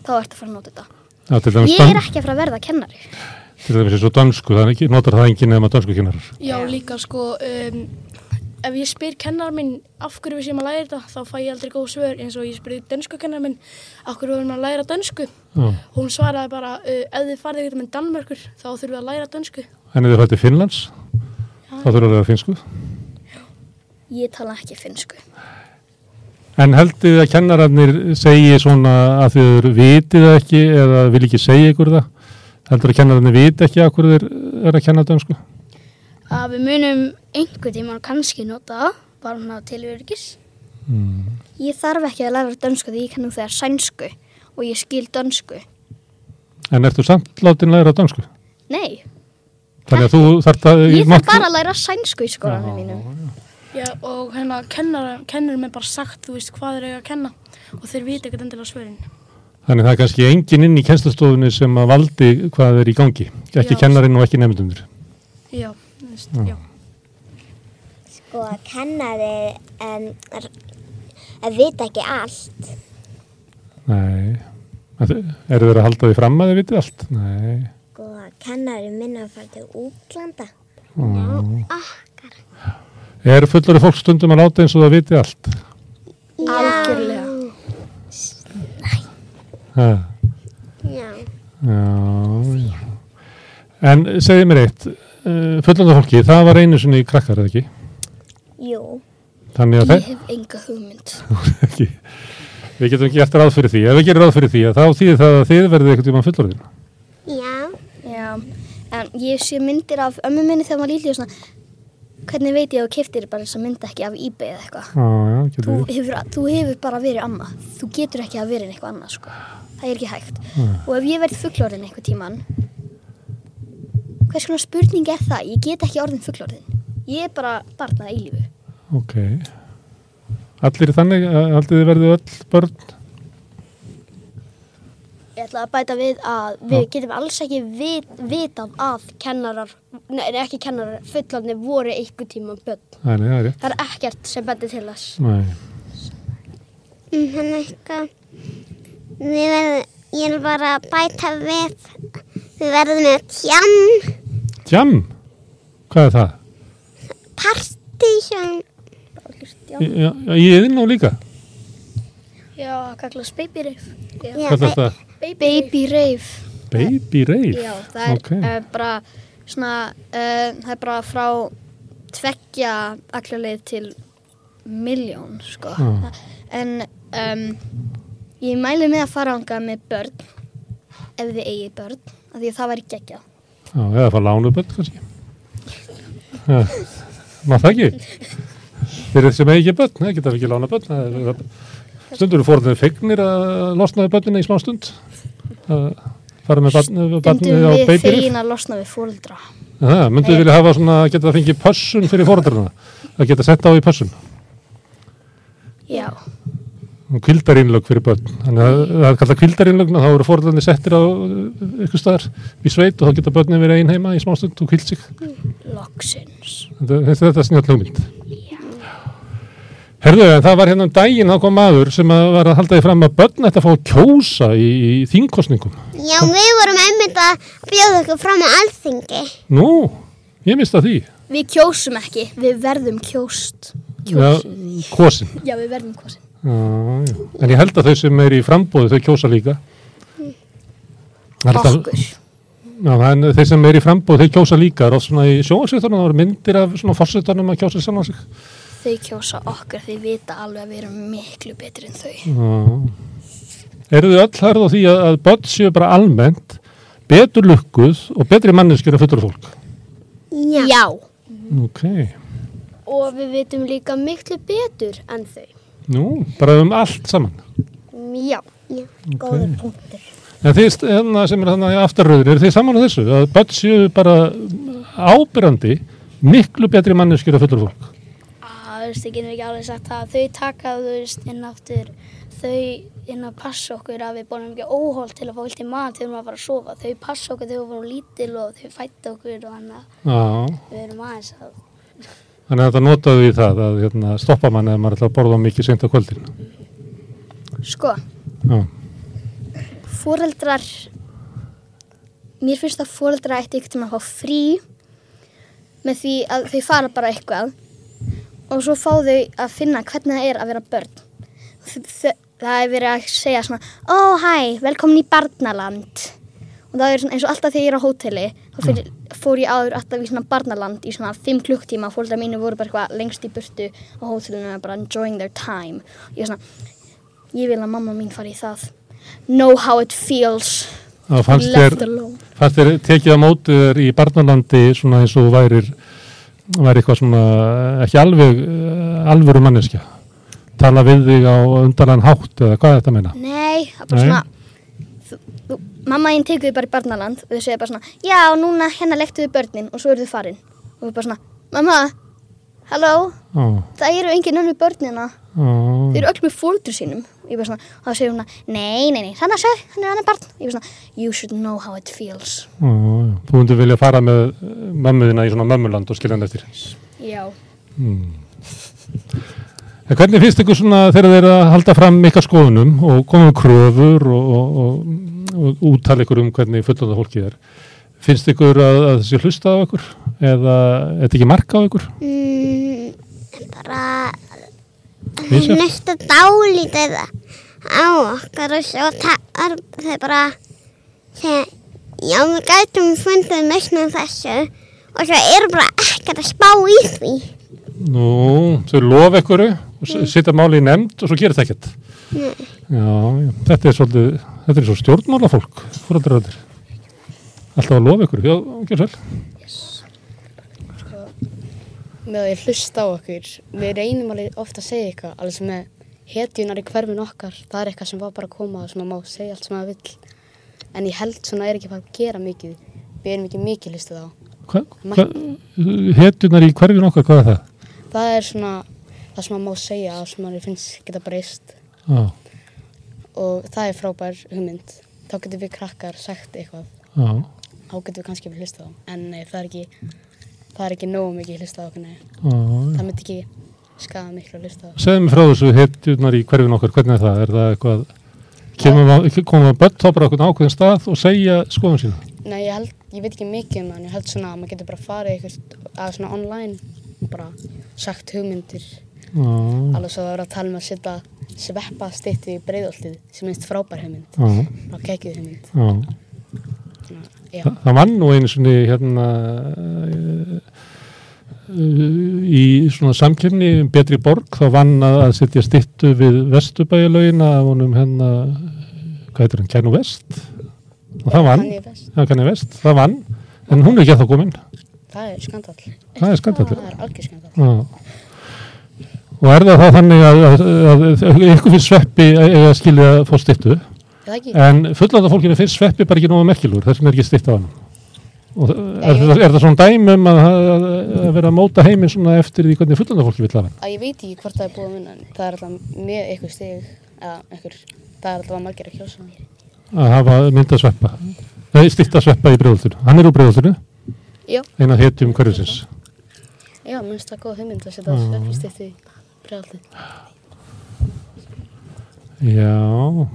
þá ertu að fara að nota þetta. Já, til dæmis, Ég er ekki að fara að verða kennari. til dæmis eins og dansku, ekki, notar það enginn nema dansku kennarar. Já, líka sko, um, ef ég spyr kennar minn af hverju við séum að læra þetta, þá fæ ég aldrei góð svör eins og ég spyrði dönsku kennar minn af hverju við erum að læra dönsku. Já. Hún svaraði bara, uh, ef þið farið ykkur með Danmörkur, þá þurfum við að læra dönsku. En ef þið fætti Finnlands, þá þurfa að læra finsku. Ég tala ekki finnsku. En heldið þið að kennararnir segi svona að þið vitið það ekki eða vil ekki segja ykkur það? Heldur að kennararnir viti ekki að hverju þeir eru að kenna dönsku? Að við munum einhver tíma kannski nota það, bara svona til öryggis. Mm. Ég þarf ekki að læra dönsku því ég kannu þegar sænsku og ég skil dönsku. En ertu samt látin læra dönsku? Nei, Þannig að þú þarf að... ég þarf bara að læra sænsku í skólanum mínum. Já, og hérna kennar, kennarum er bara sagt, þú veist, hvað er eiga að kenna og þeir vita ekkert endilega svörin. Þannig að það er kannski engin inn í kennslustofunni sem að valdi hvað er í gangi. Ekki Já. kennarinn og ekki nefndundur. Já, þú veist, Já. já. Sko, kennari um, að vita ekki allt. Nei. Eru þeir að halda því fram að þið vitið allt? Nei. Sko, kennari minna að fara til útlanda. Mm. Okkar. Er fullori fólk stundum að láta eins og það vitið allt? Algjörlega. Ha. Já. Já, já. En segið mér eitt, uh, fullanda fólki, það var einu sinni krakkar, eða ekki? Jú. Þannig að Ég þeir, hef enga hugmynd. ekki, við getum ekki eftir ráð fyrir því. Ef við gerum ráð fyrir því, að þá þýðir það að þið verðið einhvern tímann fullorðin. Já. Já. ég sé myndir af ömmu minni þegar maður lítið og svona hvernig veit ég að þú keftir bara þess að mynda ekki af eBay eða eitthvað Já, já, getur þú hefur, þú hefur bara verið amma þú getur ekki að verið eitthvað annað sko. það er ekki hægt Nei. og ef ég verð fullorðin eitthvað tíman hvers konar spurning er það ég get ekki orðin fullorðin ég er bara barnað í lífu Ok. Allir þannig, allir verðu öll börn? Ég ætla að bæta við að við getum alls ekki vit, vitað að kennarar, nei ekki kennarar, fullorðni voru einhver tíma börn. Nei, nei, það er rétt. Það er ekkert sem bendir til þess. Nei. Mm, Hann eitthvað, við verðum, ég er bara að bæta við, við verðum með tjam, Jam? Hvað er það? já, ég er inn á líka. Já, kallast baby já, Hvað er það? Baby rave Baby rave? já, það er Ok. uh, bara svona uh, það er bara frá tveggja allarleið til miljón sko Já. en um, ég mæli með að fara ánga með börn ef þið eigið börn af því að það væri geggjað Já, eða að fara lánu börn kannski. Má það ekki? Fyrir sem eigi börn, það geta ekki lána börn. Það er- Stundur eru fórðinu fegnir að losna við börnina í smá stund. Að fara með stundum á við baby rave. fegin að losna við fóreldra Það, myndu vilja hafa svona, geta það fengið pössun fyrir fóröldrarna? Að geta sett á í pössun? já, Kvildarínlög fyrir börn. Þannig að það er kallað kvildarínlögn og þá eru fóröldrarnir settir á uh, ykkur staðar í sveit og þá geta börnin verið ein heima í smá stund og kvilt sig. loksins Þetta, þetta, er snjátt hugmynd. Herðu, en það var hérna um daginn, þá kom maður sem að var að halda því fram að börn ætti að fá að kjósa í, í þingkostningum. já, við vorum einmitt að bjóða okkur fram á alþingi. Nú, ég mista því. við kjósum ekki, við verðum kjóst Já, kosin. já, við verðum kjósin Já, já. En ég held að þau sem er í frambóði, þau kjósa líka. Það er alltaf- okkur Já, en þeir sem er í frambóði, þau kjósa líka. Það er oft svona í sjóasveitunum, það eru myndir af svona fórsetunum að kjósa saman sig. Þau kjósa okkur, þau vita alveg að við erum miklu betri en þau Já. Eru þau öll hærð á því að, að börn séu bara almennt betur lukkuð og betri manneskjur af fullur fólk? Já. já. Ok. Og við vitum líka miklu betur en þau. Nú, bara um allt saman. Já. Já, góður punktur. En þið hérna, sem er þannig aftarröður, eru þið saman á þessu? Að börn séu bara ábyrrandi miklu betri manneskjur af fullur fólk? Það veist, ég getur ekki alveg sagt það. Þau taka, þú veist, inn aftur, þau inn að passa okkur að við bónum ekki óholt til að fá vilt í mat þegar við erum að fara að sofa. Þau passa okkur þegar við vorum lítil og þau fætta okkur og þannig að Já. við erum aðeins að... Þannig að þetta notaðu í það að hérna, stoppa mann eða maður ætla að borða mikið seint á kvöldin. sko, Já. fóreldrar mér finnst að fóreldrar ætti ykkur til að fá frí með því að þau fara bara eitthvað og svo fá þau að finna hvernig það er að vera börn. Það er verið að segja svona ó hæ, velkomin í barnaland. Og það er svona eins og alltaf þegar ég er á hóteli þá fyrir, fór ég áður alltaf í svona barnaland í svona 5 klukktíma fóreldrar mínu voru bara eitthvað lengst í burtu á hótelinu og bara enjoying their time. Og ég er svona ég vil að mamma mín fari í það. Know how it feels. Það fannst left þér, alone. fannst þér tekið á mótið þér í barnalandi svona eins og værir, væri eitthvað svona ekki alveg uh, alvöru manneskja. Tala við þig á undarlegan hátt eða hvað er þetta að meina? Nei, það er bara svona þú, þú, mamma þín tekur þið bara í barnaland og þau segja bara svona, já, núna hérna lektu þið börnin og svo eru þið farin. Og þau bara svona, mamma, halló? Ó, það eru engin önnu börnina ó, þau eru öll með fóldur sínum ég bara svona, þá segir hún að, nei, nei, nei þannig að segja, hann er barn ég bara svona, you should know how it feels já. Þú hundur vilja fara með eh, mömmuðina í svona mömmuland og skilja hann eftir. já, En hvernig finnst ykkur svona þegar þeir að halda fram ykkar skoðunum og koma með kröfur og, og, og, og úttala ykkur um hvernig fullanda fólkið er? Finnst ykkur að, að þessi hlusta á ykkur? Eða er þetta ekki marka á ykkur? Mm, bara hlusta dálítið á okkar og svo talar þau bara segja, já við gætum fundið lausnum þessu og svo er bara ekkert að spá í því. Nú, þau lofa ykkur og s- setja máli í nefnd og svo gerir það ekkert. Já, já, þetta er svolítið, þetta er svo stjórnmálafólk, fóröldraröður. alltaf að lofa ykkur. Já, gjör svel. með að ég hlusta á okkur við reynum alveg ofta að segja eitthvað alveg sem með hetjunar í hverfin okkar það er eitthvað sem var bara að koma og maður má segja allt sem maður vill. En ég held svona er ekki bara að gera mikið. Við erum ekki mikið hlustað á. Hva, hva, hetunar í hverfin okkar, hvað er það? það er svona það sem maður má segja og sem maður finnst geta breyst. Já, og það er frábær hugmynd. Þá getum við krakkar sagt eitthvað. Já, þá getum við kannski við hlustað á. En nei, það er ekki það er ekki nógu mikið hlustað á já. það myndi ekki skaða miklu að hlusta á Segðu mig frá þessu hetunar í hverfin okkar, hvernig er það? Er það eitthvað, komum við börn þá bara okkur ákveðin stað og segja skoðum sína? Nei, ég, held, ég veit ekki mikið um það, en ég held svona að maður getur bara farið eitthvað að svona online og bara sagt hugmyndir. Já, Alveg svo að vera að tala um að setja sveppa stitti í breiðoltið sem minnst frábær hugmynd. já, Bara kekið hugmynd. Svona, já, Þa, það vann nú einu svona hérna uh, í svona samkjöfni um betri borg þá vann að, að setja stittu við vestubæjalögin af honum hérna hvað heitir hann, Kænu Vest og það vann, já Kænu Vest það vann, en hún er ekki að það komin. Það er skandal. það er skandall Það er algjör skandal. Og er það þá þannig að, að, að, að ykkur finnst sveppi eða skilja að fá stittu, það en fullanda fólkinu finnst sveppi bara ekki nógu merkilur, þess vegna er ekki stitt á hann. Og það- er, það, er það svona dæmum að, að, að vera að móta heiminn svona eftir því hvernig fullanda fólki vill hafa? Að ég veit ekki hvort það er búið að vinna, það er alltaf með eitthvað stig, það er alltaf að margir að kjósa. Að hafa mynda sveppa, nei, stitta sveppa í bregðoltinu. Hann er úr bregðoltinu, Já, eina hetjum hverjusins. já, minnst það góð hugmynd að setja Já. sveppa stitti í breiðoltið. Já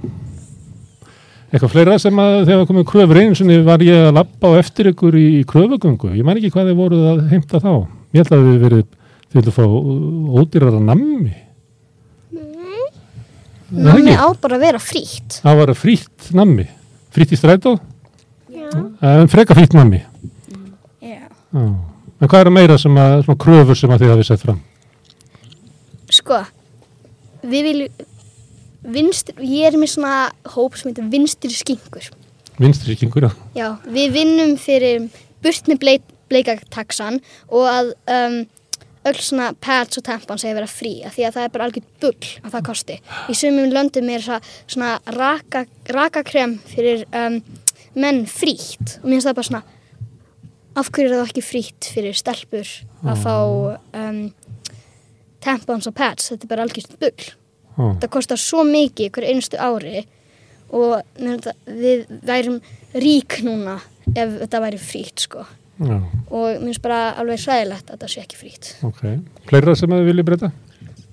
eitthvað fleira sem að þegar komið kröfur einu sinni var ég að lappa á eftir ykkur í, í kröfugöngu? Ég man ekki hvað þið voruð að heimta þá. Ég held að þið verið þið vildu fá uh, ódýrara nammi. Nei. Nammi á bara að vera frítt. það var frítt nammi. Frítt í strætó? En freka frítt nammi? Já. En hvað eru meira sem að kröfur sem að þið hafið sett fram? Sko, við viljum, vinstri, ég er með svona hóp sem heitir vinstri skinkur. vinstri skingur já. Já, við vinnum fyrir burt með bleik, bleikaktaxan og að um, öll svona pads og tampons segja vera frí af því að það er bara algjör bull að það kosti. Í sumum löndum er það svona raka, rakakrem fyrir um, menn frítt. Og mér finnst það bara svona af hverju er það ekki frítt fyrir stelpur að fá um, tampons og pads, þetta er bara algjör bull Já. það kostar svo mikið hver einstu ári og við værum rík núna ef þetta væri frýtt sko Já, og mér finnst bara alveg hræðilegt að það sé ekki frýtt ok. Fleira sem að þið viljið breyta?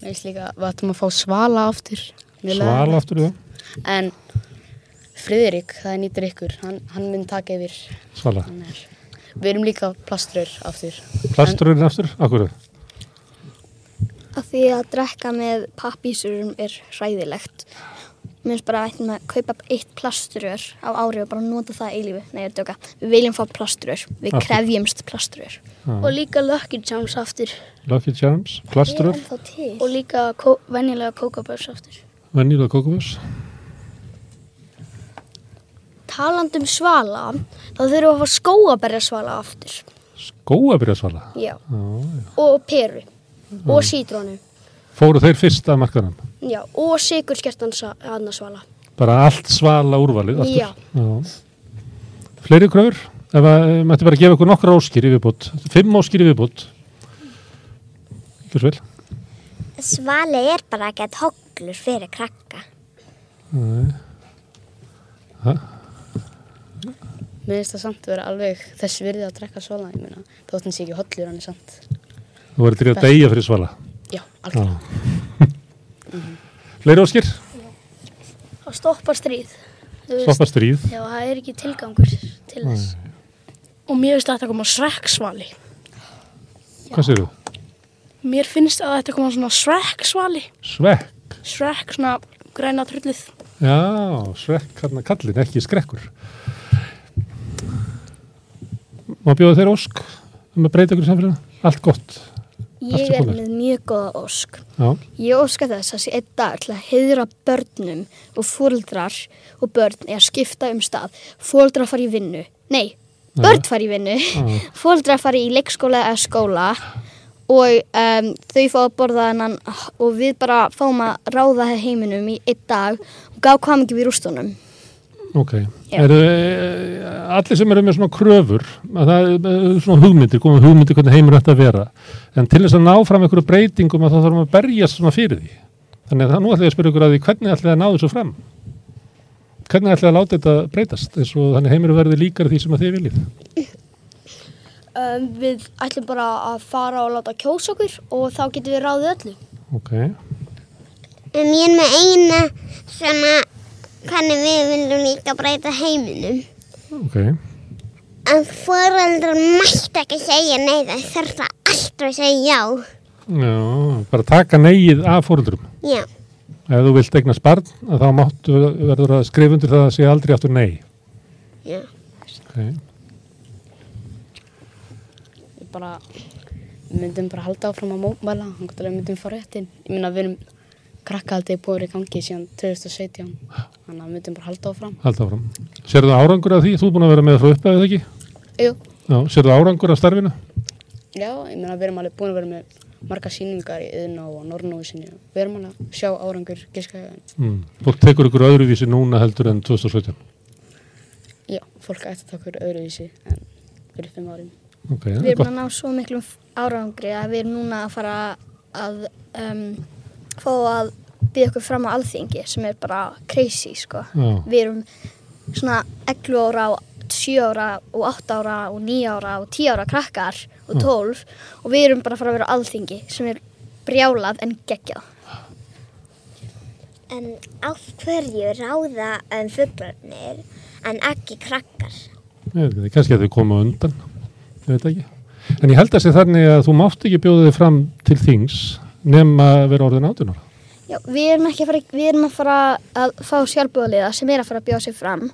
Mér finnst líka, við ættum að fá svala aftur. Svala aftur það? En Friðrik, það er nýttur ykkur, hann, hann mun taka yfir. Svala. Er. Við erum líka plastrur aftur. Plasturinn aftur? Akkur? Af því að drekka með pappísurum er hræðilegt mér finnst bara að ættum að kaupa eitt plaströr á ári og bara nota það eilífi nei, ég er djóka, við viljum fá plaströr við Aftur. krefjumst plaströr Og líka Lucky Charms aftur. Lucky Charms, plasturur, Og líka kó venjulega Cocoa Bars aftur. vennilega kókumus. Taland um svala, þá þurfum við að fá skóaberja svala aftur. Góabyrja svala. Já. Já, já. Og peru. Og sítrónu. Fóru þeir fyrst að markaðan? Já. Og sigurskertan svala. Bara allt svala úrvalið aftur? Já. Já. Fleiri kröfur? Ef að eh, mætti bara gefa ykkur nokkra óskir í viðbútt. Fimm óskir í viðbútt. Ekki svo vel. Svali er bara ekkert hogglur fyrir krakka. Nei. Ha? Mér finnst það samt vera alveg þess virði að drekka svala. Ég meina, þótt hann sé ekki hollur, hann er samt. Þú voru til að deyja fyrir svala. Já, algjörlega. Fleiri óskir? Og stoppa stríð. Stoppa stríð. Já, það er ekki tilgangur til þess. Og mér finnst að þetta koma Shrek-svali. Hvað séu þú? Mér finnst að þetta koma svona Shrek-svali. Svekk. Shrek, svona græna trullið. Já, svekk hann að kallin, ekki skrekkur. Má bjóða þeir ósk um að breyta ykkur í samfélaginu? Allt gott. Ég er með mjög góða ósk. Já, Ég óska þess að sé einn dag til að heiðra börnum og fóreldrar og börn er að skipta um stað. Fóreldrar fara í vinnu. Nei, börn fara í vinnu, [LAUGHS] fóldrar fara í leikskóla eða skóla og um, þau fá að borða hennan og við bara fáum að ráða heiminum í einn dag og gá hvað mikið við rústunum. Ok, Já. eru e, allir sem eru með svona kröfur, að það er svona hugmyndir, komum hugmyndir hvernig heimur ætti að vera, en til þess að ná fram einhverju breytingum að þá þarfum að berjast svona fyrir því. Þannig að það nú ætla ég að spyrja ykkur að því hvernig ætla ég að ná þessu fram? Hvernig ætla ég að láta þetta breytast eins og þannig heimur verði líkar því sem að þið viljið? Um, við ætlum bara að fara og láta kjósa okkur og þá getum við ráðið öllu. Ok, En ég er með eina svona hvernig við viljum líka breyta heiminum. ok, Að foreldrar mætti ekki segja nei það þurfa alltaf að segja já. já, bara taka neyið af fóröldurum. Já. Ef þú vilt eignast barn, að þá máttu verður að skrifa undir það að segja aldrei aftur nei. Já. Ok, Við bara myndum bara halda áfram að mótmæla, hann gott alveg myndum fá réttin. Ég minna við erum krakkahaldið búið í gangi síðan 2017, þannig að við myndum bara halda áfram. halda áfram. Serðu árangur af því? Þú er búin að vera með frá uppæðið ekki? Jú. Já, serðu árangur af starfinu? Já, ég meina við erum alveg búin að vera með marga sýningar í Yðná og Norrnóvisinu. Við erum alveg að sjá árangur. Mm. Fólk tekur ykkur öðruvísi núna heldur en 2017. Já, fólk ætti að taka okkur öðruvísi en fyrir fimm árum. Ok, það Við er erum gott. að ná svo miklum árangri að við erum núna að fara að um, fá að byggja okkur fram á alþingi sem er bara crazy sko. Já. Við erum svona 11 ára og 7 ára og 8 ára og 9 ára og 10 ára krakkar og Já. 12 og við erum bara að fara að vera á alþingi sem er brjálað en geggjað. En af hverju ráða um fuglarnir en ekki krakkar? Ég veit ekki, kannski að þau koma undan. Ég veit ekki. En ég held að sé þannig að þú mátt ekki bjóða þig fram til þings nema að vera orðin átunar. Já, við erum ekki að fara, við erum að fara að fá sjálfbúðaliða sem er að fara að bjóða sig fram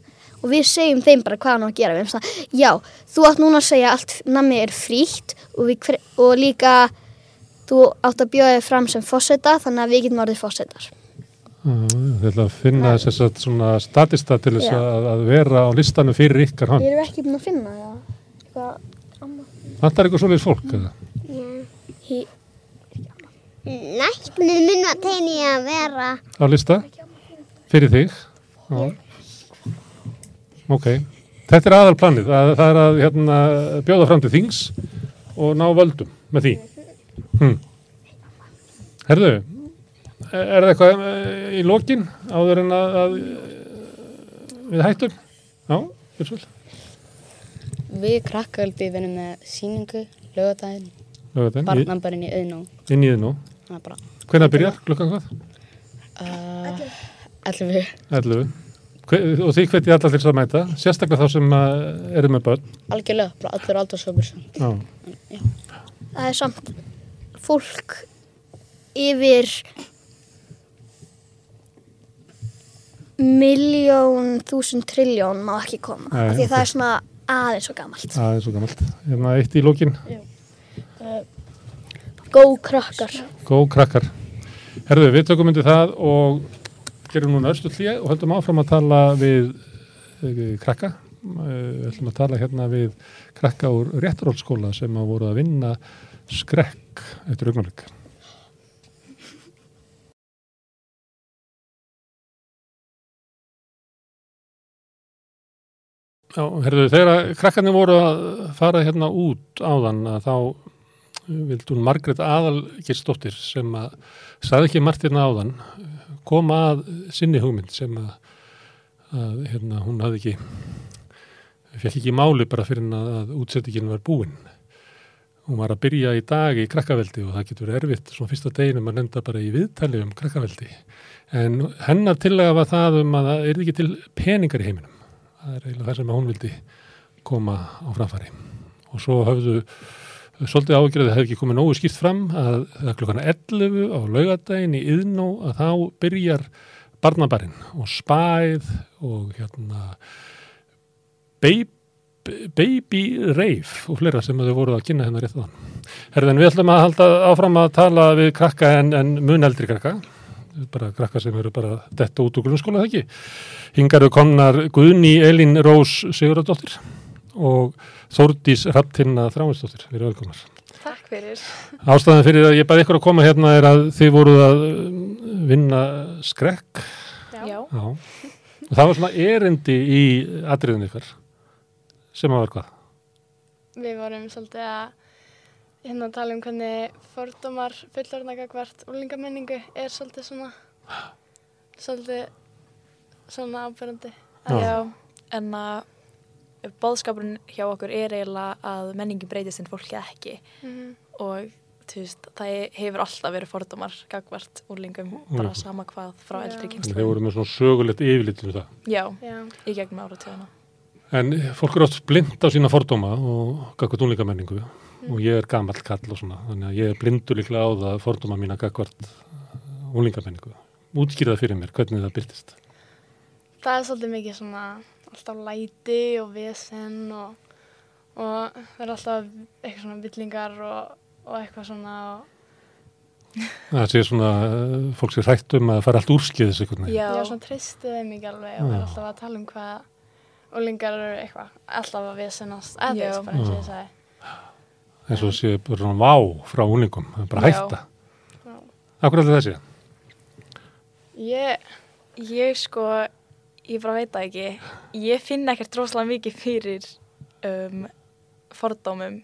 og við segjum þeim bara hvað hann á að gera. Við erum svona, já, þú átt núna að segja allt nammi er frítt og, við, og líka þú átt að bjóða þig fram sem fósetta þannig að við getum orðið fósettar. Þið ætla að finna þess að svona statista til þess að, að vera á listanum fyrir ykkar hann. Við erum ekki búin að finna það. Eitthvað, Vantar eitthvað svoleiðis fólk eða? Í, Læknir minn var tegni að vera Á lista? Fyrir þig? Já. Ok. Þetta er aðalplanið. Það, það er að hérna, bjóða fram til þings og ná völdum með því. Hm. Herðu, er það eitthvað eh, í lokin áður en að, að við hættum? Já, fyrir svolítið. Við krakkahaldið verðum með sýningu, lögadaginn, Laugardaginn, í- barnambarinn í Yðná. Inn í þið nú. Það er bara Hvenær byrjar? Klukkan hvað? uh, 11. 11. Hve- Og því hvetið allar til þess að mæta, sérstaklega þá sem uh, eru með börn. Algjörlega, bara allur aldarshópur. Já. það er samt fólk yfir miljón, þúsund, trilljón má ekki koma. Af því ok. það er svona aðeins og gamalt. Það er svo gammalt. Hérna eitt í lókin. Góð krakkar. Góð krakkar. Herðu, við tökum myndi það og gerum núna östu hlýja og höldum áfram að tala við uh, krakka. Uh, við ætlum að tala hérna við krakka úr réttarhóllskóla sem að voru að vinna skrekk eftir augnablik. Já, herðu, þegar krakkarnir voru að fara hérna út áðan að þá vildi hún Margrét Aðalgirsdóttir sem að saði ekki margt hérna áðan koma að sinni hugmynd sem að, að hérna, hún hafði ekki fekk ekki máli bara fyrir hann að, útsettingin var búinn hún var að byrja í dag í krakkaveldi og það getur erfitt svona fyrsta deginum að lenda bara í viðtali um krakkaveldi. En hennar tillega var það um að það er ekki til peningar í heiminum. Það er eiginlega það sem hún vildi koma á framfæri. Og svo höfðu svolítið ágjörði að það hefði ekki komið nógu skýrt fram að það er klukkan 11 á laugadaginn í Yðnó að þá byrjar barnabarinn og spæð og hérna baby, baby rave og fleira sem þau voru að kynna hérna rétt þann. Herðin, við ætlum að halda áfram að tala við krakka en, en mun eldri krakka bara krakka sem eru bara detta út úr grunnskóla það ekki. Hingaru komnar Guðni Elín Rós Sigurðardóttir og Þórdís Rapptinna Þráinsdóttir, við erum velkomar. Takk fyrir. Ástæðan fyrir að ég bæði ykkur að koma hérna er að þið voruð að um, vinna skrekk. Já. Já. Og það var svona erindi í atriðin ykkar sem að var hvað? Við vorum svolítið að hérna að tala um hvernig fordómar fullorðnagakvart úlingamenningu er svolítið svona svolítið svona ábyrjandi. Já, en að bóðskapurinn hjá okkur er eiginlega að menningi breytist en fólki ekki Mhm. og þú veist, það hefur alltaf verið fordómar gagvart úlingum, bara Mhm. sama hvað frá eldri kynslu. þið voru með svona sögulegt yfirlit um það. Já, Já. í gegnum áratuguna. En fólk eru oft blind á sína fordóma og gagvart úlingamenningu og ég er gamall kall og svona, þannig að ég er blindur líklega á það fordóma mína gagvart úlingamenningu. Útskýrða fyrir mér, hvernig það byrtist. Það er svolítið mikið svona alltaf læti og vesen og, og það er alltaf eitthvað svona villingar og, og eitthvað svona og Það sé svona, eh, fólk sé hrætt um að fara allt úrskiðis einhvern veginn. Já, svona treystu þeim ekki alveg og Já. er alltaf að tala um hvað úlingar eru eitthvað, alltaf að vesenast Já. veist bara eins og Já. ég sagði eins og sé bara svona vá frá úlingum, það er bara Já. hætta. Já. Akkur er þessi? Ég, Ég sko, ég bara veit það ekki, ég finn ekkert rosalega mikið fyrir um, fordómum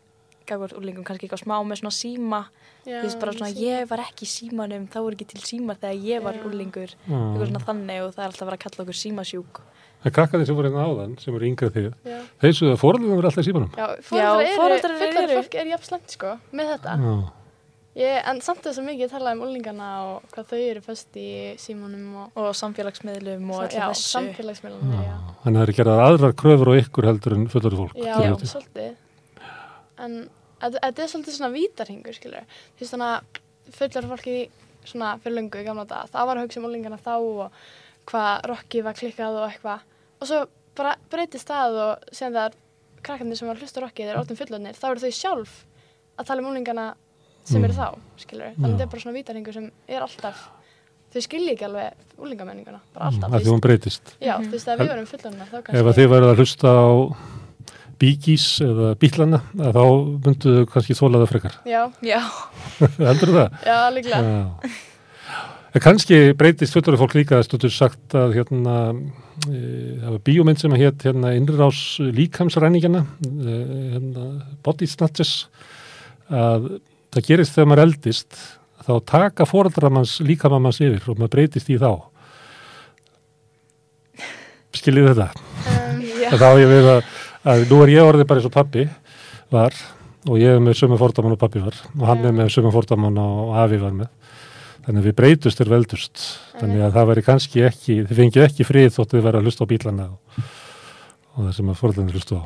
gagvart úlingum, kannski eitthvað smá með svona síma, þú veist bara svona síma. ég var ekki í símanum, þá er ekki til símar þegar ég var Já. eitthvað svona þannig og það er alltaf verið að kalla okkur símasjúk. Það krakkaði sem voru hérna áðan, sem eru yngra þig, þeir svo að fóröldum eru alltaf í símanum. Já, fóreldrar eru, foreldrar fullorðið eru- fólk er jafn slemt sko, með þetta. Já. Ég, en samt þess að mikið tala um úlingana og hvað þau eru föst í símanum og, Og samfélagsmiðlum og já, öllu þessu. samfélagsmiðlunni, já. Þannig að það eru gerðar aðrar kröfur á ykkur heldur en fullorðu fólk. Já, vitið. svolítið. En þetta er svolítið svona vítarhingur, skilur. Þú veist þannig að fullar fólki svona fyrir löngu í gamla daga, það var að hugsa um úlingana þá og hvað rocki var klikkað og eitthvað. Og svo bara breytist það og sem það er krakkarnir sem var að hlusta rocki þeir orðin fullorðnir, þá eru þau sjálf að tala um úlingana sem Mm. eru þá, skilur. Þannig að þetta er bara svona vítarhingur sem er alltaf, þau skilji ekki alveg úlingamenninguna, bara alltaf. Að því hún breytist. Já, þú veist að við verum fullorðina þá Ef að þið verður að hlusta á Bíkís eða Bílana, þá myndu þau kannski þóla það frekar. Já, Já. [LAUGHS] Heldur það? já, líklega. Kannski breytist fullorðu fólk líka, stundur sagt að hérna, e, það var bíómynd sem hétt hérna innrás líkamsræningina, e, hérna, body snatches, að það gerist þegar maður eldist, þá taka fóreldramanns líkamamanns yfir og maður breytist í þá. Skiljið þetta? Um. Þá á ég við að, að nú er ég orðið bara eins og pappi var og ég er með sömu fórdamann og pappi var og hann er með sömu fórdamann og afi var með. Þannig að við breytust er veldust. Þannig að það væri kannski ekki, þið fengið ekki frið þóttu þið væri að hlusta á bílana og, og það sem að fóreldrarnir hlustu á.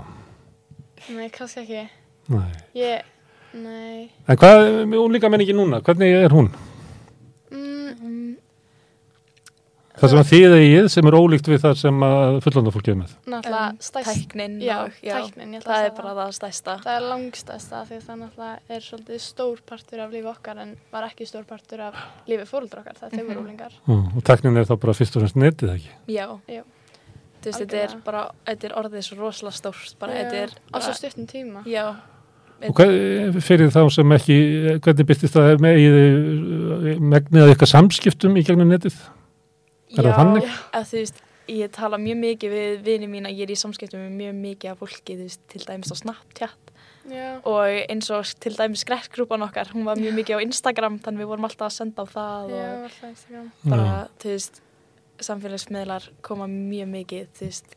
Nei, kannski ekki. Nei. Ég, nei. En hvað er með únlíka menningi núna? Hvernig er hún? Mm, Það sem að þið eigið sem er ólíkt við það sem að fullanda er með. náttúrulega Um, stærst. tæknin Já, og- já, tæknin. það að er bara það stærsta. Það er langstæsta því það náttúrulega er svolítið stór partur af lífi okkar en var ekki stór partur af lífi fóröldra okkar, það þau voru úlingar. Mm, og teknin er þá bara fyrst og fremst netið ekki. Já. Já. Þú veist, þetta er bara, þetta er orðið svo rosalega stórt, bara, Já, þetta er á svo stuttum tíma. Já. Og hvað, fyrir þá sem ekki, hvernig byrtist það með í megnið að eitthvað samskiptum í gegnum netið? Er það þannig? að þú veist, ég tala mjög mikið við vini mína, ég er í samskiptum með mjög mikið af fólki, þú veist, til dæmis á Snapchat Já. og eins og til dæmis skrekkgrúpan okkar, hún var mjög mikið á Instagram, þannig við vorum alltaf að senda á það Já, og bara, þú veist, samfélagsmiðlar koma mjög mikið, þú veist,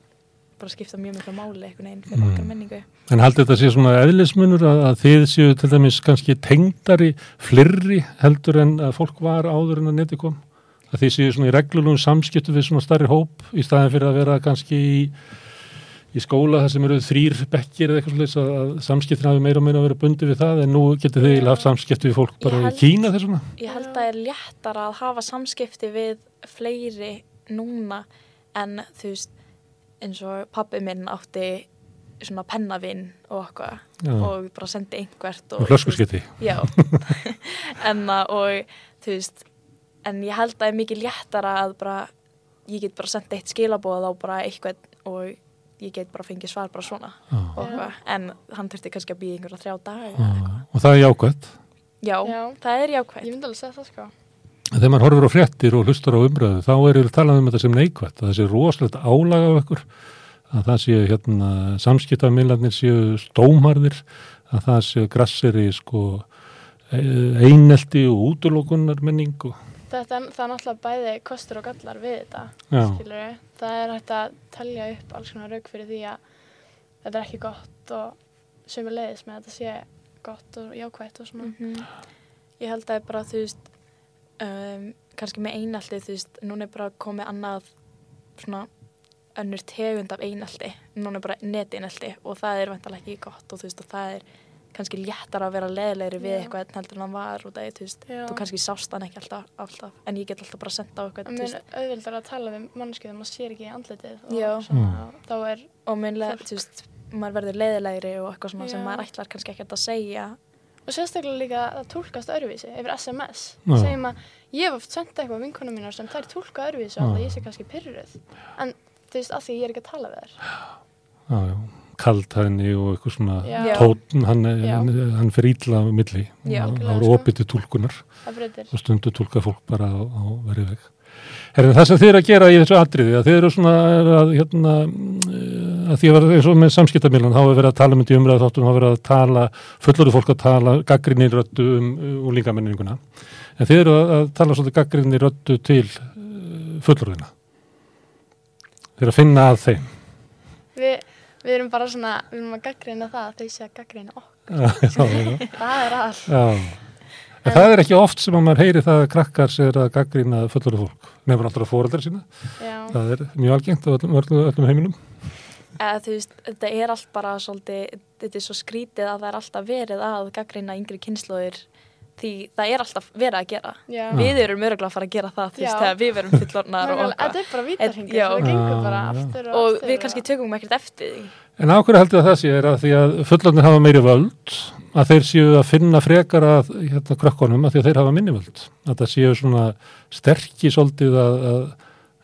bara skipta mjög miklu máli einhvern veginn fyrir Mm. okkar menningu. En haldið þetta sé svona eðlismunur að, að þið séu til dæmis kannski tengdari, flirri heldur en að fólk var áður en að netið kom? Að þið séu svona í reglulum samskiptu við svona starri hóp í staðin fyrir að vera kannski í, í skóla þar sem eru þrýr bekkir eða eitthvað svolítið að, að samskiptin hafi meira og meira verið bundi við það en nú getið þið haft samskipti við fólk bara Ég í held- Kína þess vegna? Ég held að það er léttara að hafa samskipti við fleiri núna en þú veist eins og pappi minn átti svona pennavinn og Já. og bara sendi einhvert Og flöskuskeyti. Já. [LAUGHS] En að og þú veist en ég held að það er mikið léttara að bara ég get bara sendið eitt skilabóð á bara eitthvað og ég get bara fengið svar bara svona. En hann þurfti kannski að býða einhverja þrjá daga Já, og það er jákvæmt já, Já. það er jákvæmt Ég myndi alveg segja það sko. Þegar maður horfir á fréttir og hlustar á umræðu þá er yfir talað um þetta sem neikvæmt að það sé rosalegt álag á ykkur að það sé hérna samskiptamiðlarnir séu stómarðir að það séu grassir í sko e- einelti og útlokunar menning og Þetta er, það er náttúrulega bæði kostur og gallar við þetta, Já. skilur Það er hægt að telja upp alls konar rauk fyrir því að þetta er ekki gott og sömu leiðis með að þetta sé gott og jákvætt og svona. Mhm. ég held að bara þú veist um, kannski með einaldi þú veist, núna er bara komið annað svona önnur tegund af einaldi, núna er bara neteinaldi og það er vantalega ekki gott og þú veist og það er kannski léttar að vera leðilegri við Já. eitthvað en heldur en hann var út af því, þú veist, Já. þú kannski sást hann ekki alltaf, alltaf en ég get alltaf bara senda á eitthvað, En þú mér veist, er auðvildar að tala við manneski þegar maður sér ekki í andlitið og svona, þá er og mér, þú veist, maður verður leiðilegri og eitthvað sem Já. maður ætlar kannski ekkert að segja Og sérstaklega líka að tólkast öðruvísi yfir SMS. Já. Segjum að ég hef oft senda eitthvað vinkunum mínar sem þær tólka öðruvísi og alltaf ég sé kannski pyrruð. En þú veist, að því ég er ekki að tala við þær. já, já, kaldhæðni og eitthvað svona tótn, hann, Já. hann, hann fyrir ítla á milli Já, það voru sko. opið til tólkunar Það og stundu tólka fólk bara á, á verið veg Herri, það sem þið eru að gera í þessu atriði að þið eru svona að, hérna, eh, að því að vera eins og með samskiptamílan þá er verið að tala um þetta í umræða þáttum þá er verið að tala, fullorðu fólk að tala gaggrinni röddu um úlingamenninguna en þið eru að, tala svolítið gaggrinni röddu til uh, fullorðina þið eru að finna að þeim. Við, við erum bara svona, við erum að gaggrina það að þau sé að gaggrina okkur. [LAUGHS] [LAUGHS] Það er allt. Já, en það er ekki oft sem að maður heyri það að krakkar sér að gaggrina fullorðu fólk, nefnir alltaf fóreldrar sína. Já. það er mjög algengt á öllum, öllum heiminum eða þú veist, þetta er allt bara svolítið, þetta er svo skrítið að það er alltaf verið að gaggrina yngri kynnslóðir því það er alltaf verið að gera. Já. við erum öruglega að fara að gera það þú veist, þegar við verum fullornar og er það aftur og, við kannski tökum ekkert eftir því. En ákveður heldur að það sé? Er að því að fullorðnir hafa meiri völd? Að þeir séu að finna frekar að hérna krökkunum að því að þeir hafa minni völd? Að það séu svona sterki svolítið að, að,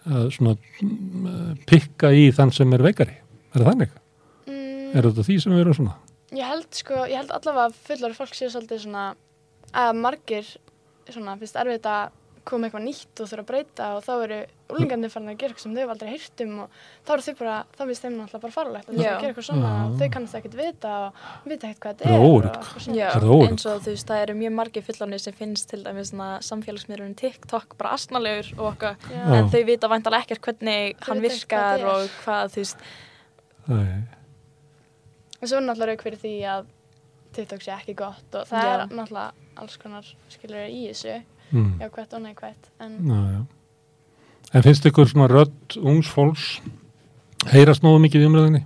að svona mm, pikka í þann sem er veikari er það þannig? Mm, Er þetta því sem við erum svona? Ég held sko, ég held allavega að fullari fólk séu svolítið svona að margir svona finnst erfitt að koma eitthvað nýtt og þurfa að breyta og þá eru úlingarnir farin að gera eitthvað sem þau aldrei heyrt um og þá eru þau bara, þá finnst þeim náttúrulega bara farulegt að þau gera eitthvað svona og þau kannast ekkert vita og vita ekkert hvað Það þetta er eins og þú veist, það eru mjög margir fullornir sem finnst til dæmis svona samfélagsmiðurinn TikTok bara asnalegur og okkar Já. en þau vita vantalega ekkert hvernig hann virkar þetta og hvað þú veist Nei. En svo er náttúrulega rauk fyrir því að TikTok sé ekki gott og það Já. er náttúrulega alls konar skilur í þessu, Mm. jákvætt og neikvætt en Já, já. En finnst ykkur svona rödd ungs fólks heyrast nógu mikið í umræðinni?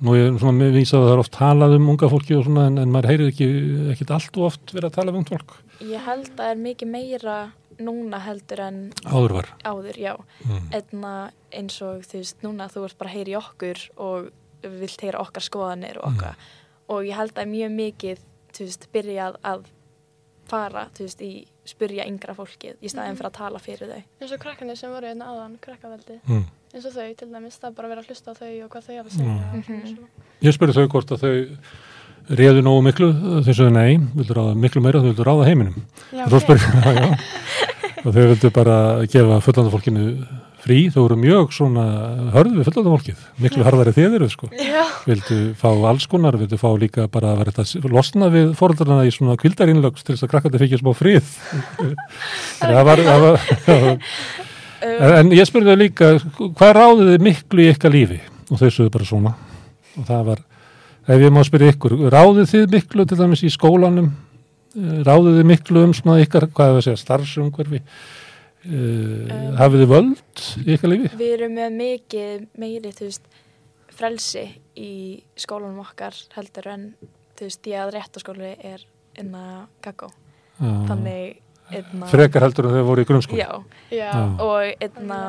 Nú ég er svona með vísað að það er oft talað um unga fólki og svona en, en maður heyrir ekki, ekkit allt og oft verið að tala um ungt fólk. Ég held að það er mikið meira núna heldur en Áður var. áður, já Mm. Einna eins og þú veist, núna þú ert bara að heyra í okkur og vilt heyra okkar skoðanir og okkar og ég held að mjög mikið, þú veist, byrjað að fara, þú veist, í spyrja yngra fólkið í staðin Mhm. fyrir að tala fyrir þau eins og krakkarnir sem voru hérna áðan, krakkaveldi Mm. eins og þau til dæmis, það er bara að vera að hlusta á þau og hvað þau hafa að segja Mm. svona. Ég spurði þau hvort að þau réðu nógu miklu, þau sögðu nei, vildu ráða miklu meira, þau vildu ráða heiminum. Já, Og svo ok. [LAUGHS] spurði já, og þau vildu bara gefa fullanda fólkinu frí, þau voru mjög svona hörðu við fullanda fólkið, miklu harðari þið eru sko. Já. Vildu fá alls konar, vildu fá líka bara að vera þetta losna við fóröldarna í svona kvildarinlögs til þess að krakkandi fikk smá frið. [LAUGHS] það var, það var já. En, en ég spurði þau líka, hvað ráðið þið miklu í ykkar lífi? Og þau sögðu bara svona. Og það var, ef ég má spyrja ykkur, ráðið þið miklu til dæmis í skólanum? Eh, Ráðið þið miklu um svona ykkar, hvað er það að segja, starfsumhverfi? Uh, hafið þið völd í ykkar lífi? Við erum með mikið meiri, þú veist, frelsi í skólanum okkar heldur en, þú veist, ég að réttaskóli er inna gaggó. Já. Þannig, einna... Frekar heldur en þau voru í grunnskóla? Já. Já. Og einna,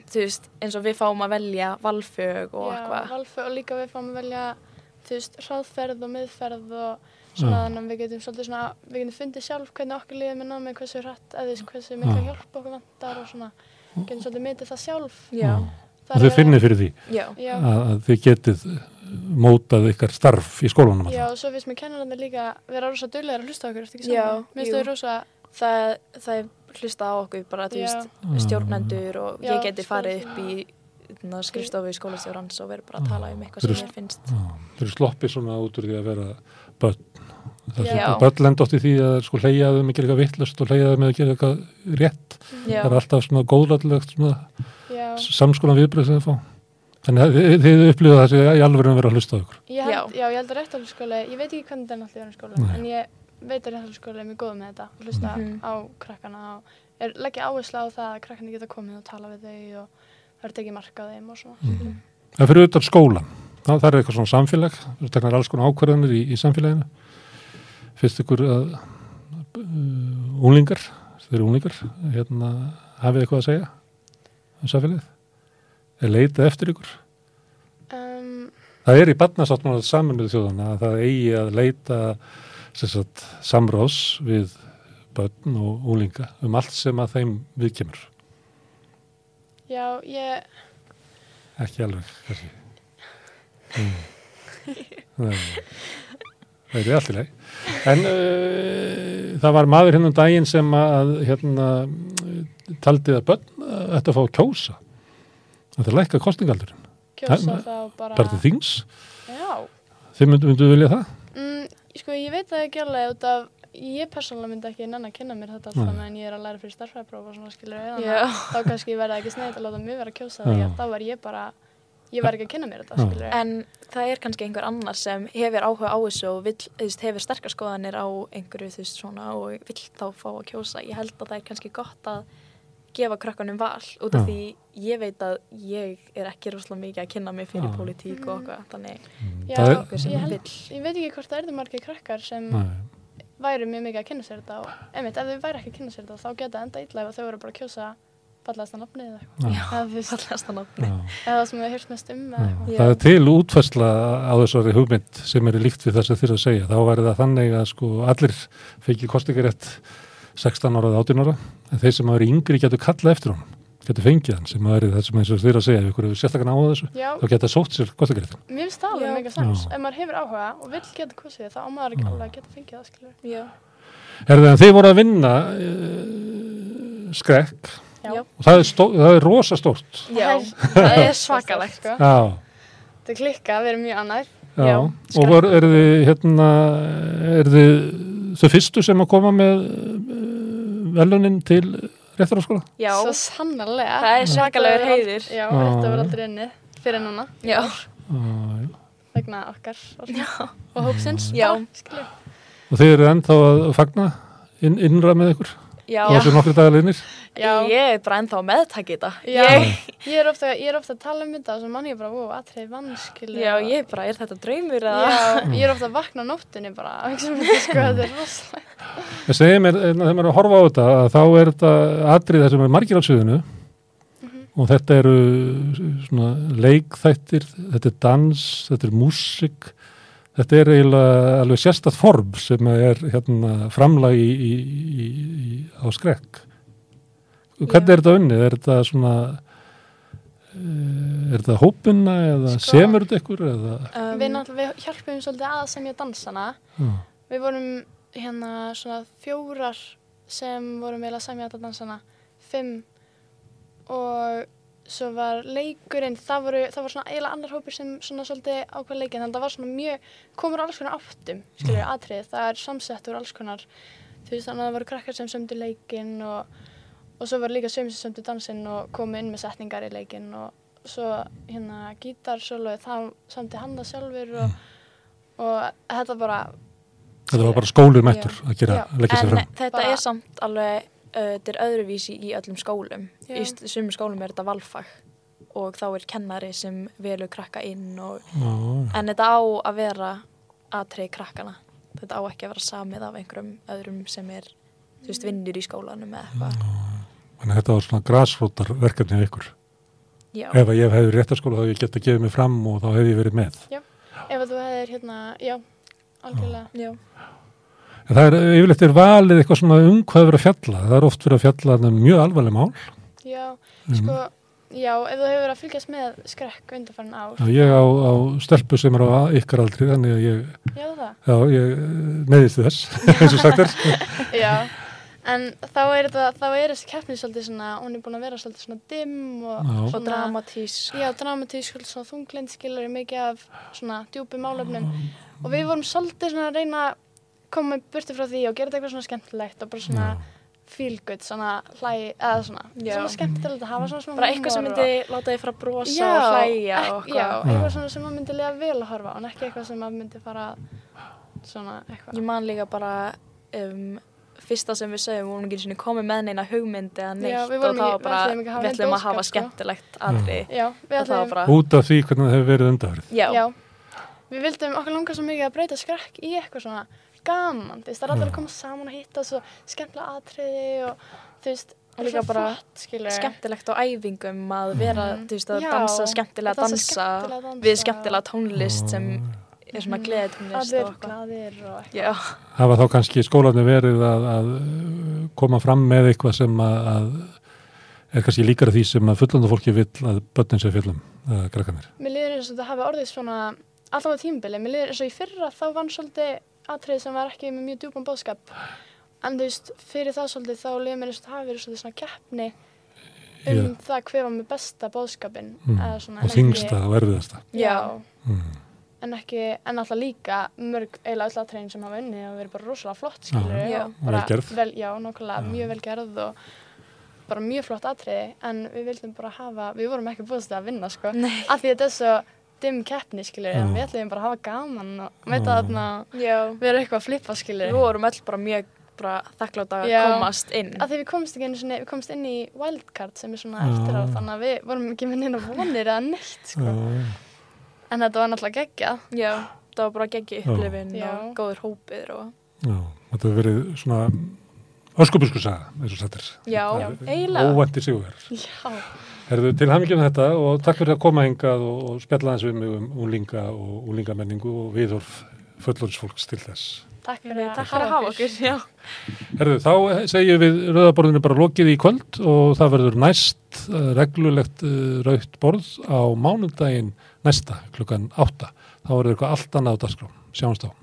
þú veist, eins og við fáum að velja valfög og Já, eitthvað. valfög og líka við fáum að velja þú veist, hraðferð og miðferð og svona Já. þannig að við getum svolítið svona, við getum fundið sjálf hvernig okkur líður með námið, hversu hratt, eða hversu mikla Já. hjálp okkur vantar og svona, getum svolítið myndið það sjálf. Já. Það og þið finnir fyrir því Já. Að, að þið getið mótað ykkar starf í skólanum Já, og svo finnst mér kennarandi líka vera rosa dullegar að hlusta á okkur, eftir ekki saman? Mér finnst þau rosa... Það, það er hlusta á okkur bara, þú veist, stjórnendur og Já, ég geti farið upp í skrifstofu í skólastjórans og verið bara að tala um eitthvað sem mér finnst. Já, þeir eru sloppið svona út úr því að vera börn það börn lenda oft í því að sko hleyjaðu með að gera eitthvað vittlust og hleyjaðu með að gera eitthvað rétt Já. það er alltaf svona Já. samskonan viðbröð sem þið fá þannig að þið, þið upplýða það sem í alveg að vera að hlusta Ég held, já. ég held að réttarhaldsskóli, ég veit ekki hvernig þetta er náttúrulega í skóla, Nei. en ég veit að réttarhaldsskóli er mjög góð með þetta og hlusta Mhm. á krakkana og er, leggja áherslu á það að krakkana geta komið og tala við þau og það er tekið marka á þeim og svona. Mhm. það fyrir utan skólan það, það er eitthvað svona samfélag það teknar alls konar ákvarðanir í, í samfélaginu fyrst ykkur að uh, unglingar þeir eru unglingar hérna, hafið eitthvað að segja um samfélagið er leitað eftir ykkur Um, Það er í barnasáttmála saminuð þjóðana að það eigi að leita sagt, samrás við börn og úlinga um allt sem að þeim viðkemur. Já, ég, Ekki alveg, kannski. Mm. Það er allt í leið. En uh, það var maður hérna um daginn sem að hérna, taldi að börn uh, ætti að fá að kjósa. Það er lækka kostingaldurinn. Kjósa þá bara- til þings. já, Þið myndu, myndu vilja það? mm, sko ég veit það ekki alveg út af, ég persónulega myndi ekki nenn að kynna mér þetta alltaf Nei. meðan ég er að læra fyrir starfræðpróf og svona skilur Já. eða þá kannski verða ekki sneitt að láta mig vera að kjósa því Já. að þá var ég bara, ég var ekki að kynna mér þetta skilur En það er kannski einhver annar sem hefur áhuga á þessu og vill, þú veist, hefur sterkar skoðanir á einhverju þú veist svona og vill þá fá að kjósa. Ég held að það er kannski gott að gefa krakkanum val út af Já. því ég veit að ég er ekki rosalega mikið að kynna mig fyrir Já. pólitík og eitthvað þannig Já, Það er- einhver sem ég, held, vill. ég veit ekki hvort það erðu margir krakkar sem Nei. Væri mjög mikið að kynna sér þetta og einmitt, ef þau væri ekki að kynna sér þetta þá geta enda illa ef þau voru bara að kjósa fallegasta nafni eða eitthvað. Eða veist, fallegasta nafni. Eða það sem við mest um. Það er til útfærsla á þessari hugmynd sem er líkt við það sem þér að segja. Þá væri það þannig að sko allir fengi kostingarétt 16 ára eða 18 ára en þeir sem eru yngri getur kalla eftir honum getur fengið hann sem er það sem eins og þér að segja ef ykkur hefur sérstaklega á þessu Já. þá geta sótt sér kostingaréttin. Mér finnst það alveg mega. Já. Ef maður hefur áhuga og vill geta kosið þá á maður ekki alveg að geta fengið það, skilur. Já. Er það en þið voru að vinna uh, skrekk Já. og það er, stó, það er rosa stórt. Já, það er svakalegt, sko. Já. Það er klikka, við erum mjög annað. Já, og var, er þið hérna, er þið þau fyrstu sem að koma með uh, velunin til réttaraskóla? Já. Svo sannarlega. Það er svakalegur heiður. Já, Já. þetta var aldrei unnið fyrir núna. Já. Vegna okkar og, hópsins. Já. Og þið eru ennþá að fagna inn, innra með ykkur? Já. Og þessu nokkri dagarleginir? Já. Ég er bara ennþá að meðtaki þetta. Já, Ég, ég er ofta, ég er ofta að tala um þetta og svo mann ég bara, wow, aðtrið vannskilu. já, ég bara, er þetta draumur eða? Já, ég er ofta að vakna á nóttunni bara, [LAUGHS] sko, þetta er rosalega. Ég segi mér, eh, þegar maður er að horfa á þetta, að þá er þetta atrið sem er margir á sviðinu og þetta eru svona leikþættir, þetta er dans, þetta er músik, þetta er eiginlega alveg sérstætt form sem er hérna framlag í, í, í, í, á skrekk. Hvernig er þetta unnið? Er þetta svona, eh, er þetta hópina eða Sko- semur þetta ykkur eða? Um, við náttúrulega, við hjálpum svolítið að semja dansana. Já. Við vorum hérna svona fjórar sem vorum eiginlega að semja þetta dansana, fimm og svo var leikurinn, það voru, það var svona eiginlega annar hópur sem svona svolítið ákveð leikinn, þannig að það var svona mjög, komur alls konar áttum, skiljur atrið, það er samsett úr alls konar, þú veist þannig að það voru krakkar sem sömdu leikinn og, og svo var líka sömur sem sömdu dansinn og komu inn með setningar í leikinn og svo hérna gítarsólu, það samti hann það sjálfur og, og þetta bara, Þetta var bara skólið mættur að gera, leggja sér En fram. þetta Bara- er samt alveg, þetta er öðruvísi í öllum skólum. Já. Í sumum skólum er þetta valfag og þá er kennari sem velur krakka inn og, Já. en þetta á að vera aðtrið krakkana. Þetta á ekki að vera samið af einhverjum öðrum sem er, þú veist, vinnur í skólanum eða eitthvað. Þannig að þetta var svona grasrótar verkefni af ykkur. Já. Ef að ég hefði réttaskóla þá hefði ég gett að gefa mig fram og þá hefði ég verið með. já, ef að þú hefðir hérna, já, algjörlega. Já. En það er yfirleitt er valið eitthvað svona um hvað er verið að fjalla. Það er oft verið að fjalla um mjög alvarleg mál. Já, Mhm. sko, Já, ef þú hefur verið að fylgjast með skrekk undanfærin ár. Já, ég á, á stelpu sem er á ykkar aldri, þannig að ég, Já, það. já, ég neðist þess, [LAUGHS] eins og sagt er. [LAUGHS] Já, en þá er, þetta, þá er þessi keppni svolítið svona, hún er búin að vera svolítið svona dimm og, Já. Og dramatísk. Já, dramatísk, svona þunglind skilur mikið af svona djúpum málefnum og við vorum svolítið svona að reyna að koma burti frá því og gera þetta eitthvað svona skemmtilegt og bara svona feel good, svona hlæ, eða svona, Já. svona skemmtilegt að hafa svona smá Bara eitthvað sem myndi og- láta þið fara að brosa Já, og hlæja ek- og Já, eitthvað. eitthvað svona sem maður myndi lega vel að horfa en ekki eitthvað sem maður myndi fara svona eitthvað. Ég man líka bara um, fyrsta sem við segjum, við vorum ekki komið með neina hugmynd eða neitt Já, og við bara, við ætlum að hafa sko. skemmtilegt aðri. Já, og Út af því hvernig það hefur verið undarverið. já. Við vildum okkur langar svo mikið að breyta skrekk í eitthvað svona gaman, þú veist, það er allir að koma saman og hitta svo skemmtilega atriði og þú veist, Og líka bara flott, skemmtilegt á æfingum að vera, þú veist, að Já, dansa skemmtilega dansa dansa, skemmtilega dansa. við skemmtilega tónlist sem er svona og eitthvað. glaðir og eitthvað. Já. Hafa þá kannski skólanir verið að, að koma fram með eitthvað sem að, að er kannski líkara því sem að fullanda fólki vill að börnin sé fjöllum, eða krakkanir. Mér liður eins og þetta hafi orðið svona allavega tímbili, mér liður eins og í fyrra þá vann svolítið atrið sem var ekki með mjög djúpan bóðskap en þú veist, fyrir það svolítið þá liður mér eins og það hafi verið svolítið svona keppni um það hver var með besta bóðskapin Mm. Og þingsta og erfiðasta. Já, Mm. en ekki, en alltaf líka mörg eiginlega öll atriðin sem hafa unni og verið bara rosalega flott skilur Já, og vel Já, nákvæmlega, mjög vel gerð og bara mjög flott atriði. En við vildum bara hafa, við vorum ekki búist að vinna sko, Nei. af því þetta er svo dimm keppni skilur, en við ætlum bara að hafa gaman og mæta þarna Já. vera eitthvað að flippa skilur Við vorum öll bara mjög bara þakklátt að komast inn. að því við komst sinni, við komst inn í wildcard sem er svona Já. eftir á þannig að við vorum ekki með neina vonir eða neitt sko. Já. en þetta var náttúrulega geggjað Já, það var bara geggi Já. upplifin Já. og góður hópir og Já, þetta hefur verið svona öskubusku saga, eins og sattir. Já, Já, eiginlega. Óvænti sigur. Já. Herðu til hamingjum þetta og takk fyrir að koma hingað og, og spjalla aðeins við mig um úlinga og úlingamenningu og viðhorf fullorðsfólks til þess. Takk fyrir Takk fyrir að hafa okkur, já. Herðu, þá segjum við rauðaborðinu bara lokið í kvöld og það verður næst uh, reglulegt uh, rauðt borð á mánudaginn næsta klukkan átta. Þá verður eitthvað allt annað á dagskrá. Sjáumst á.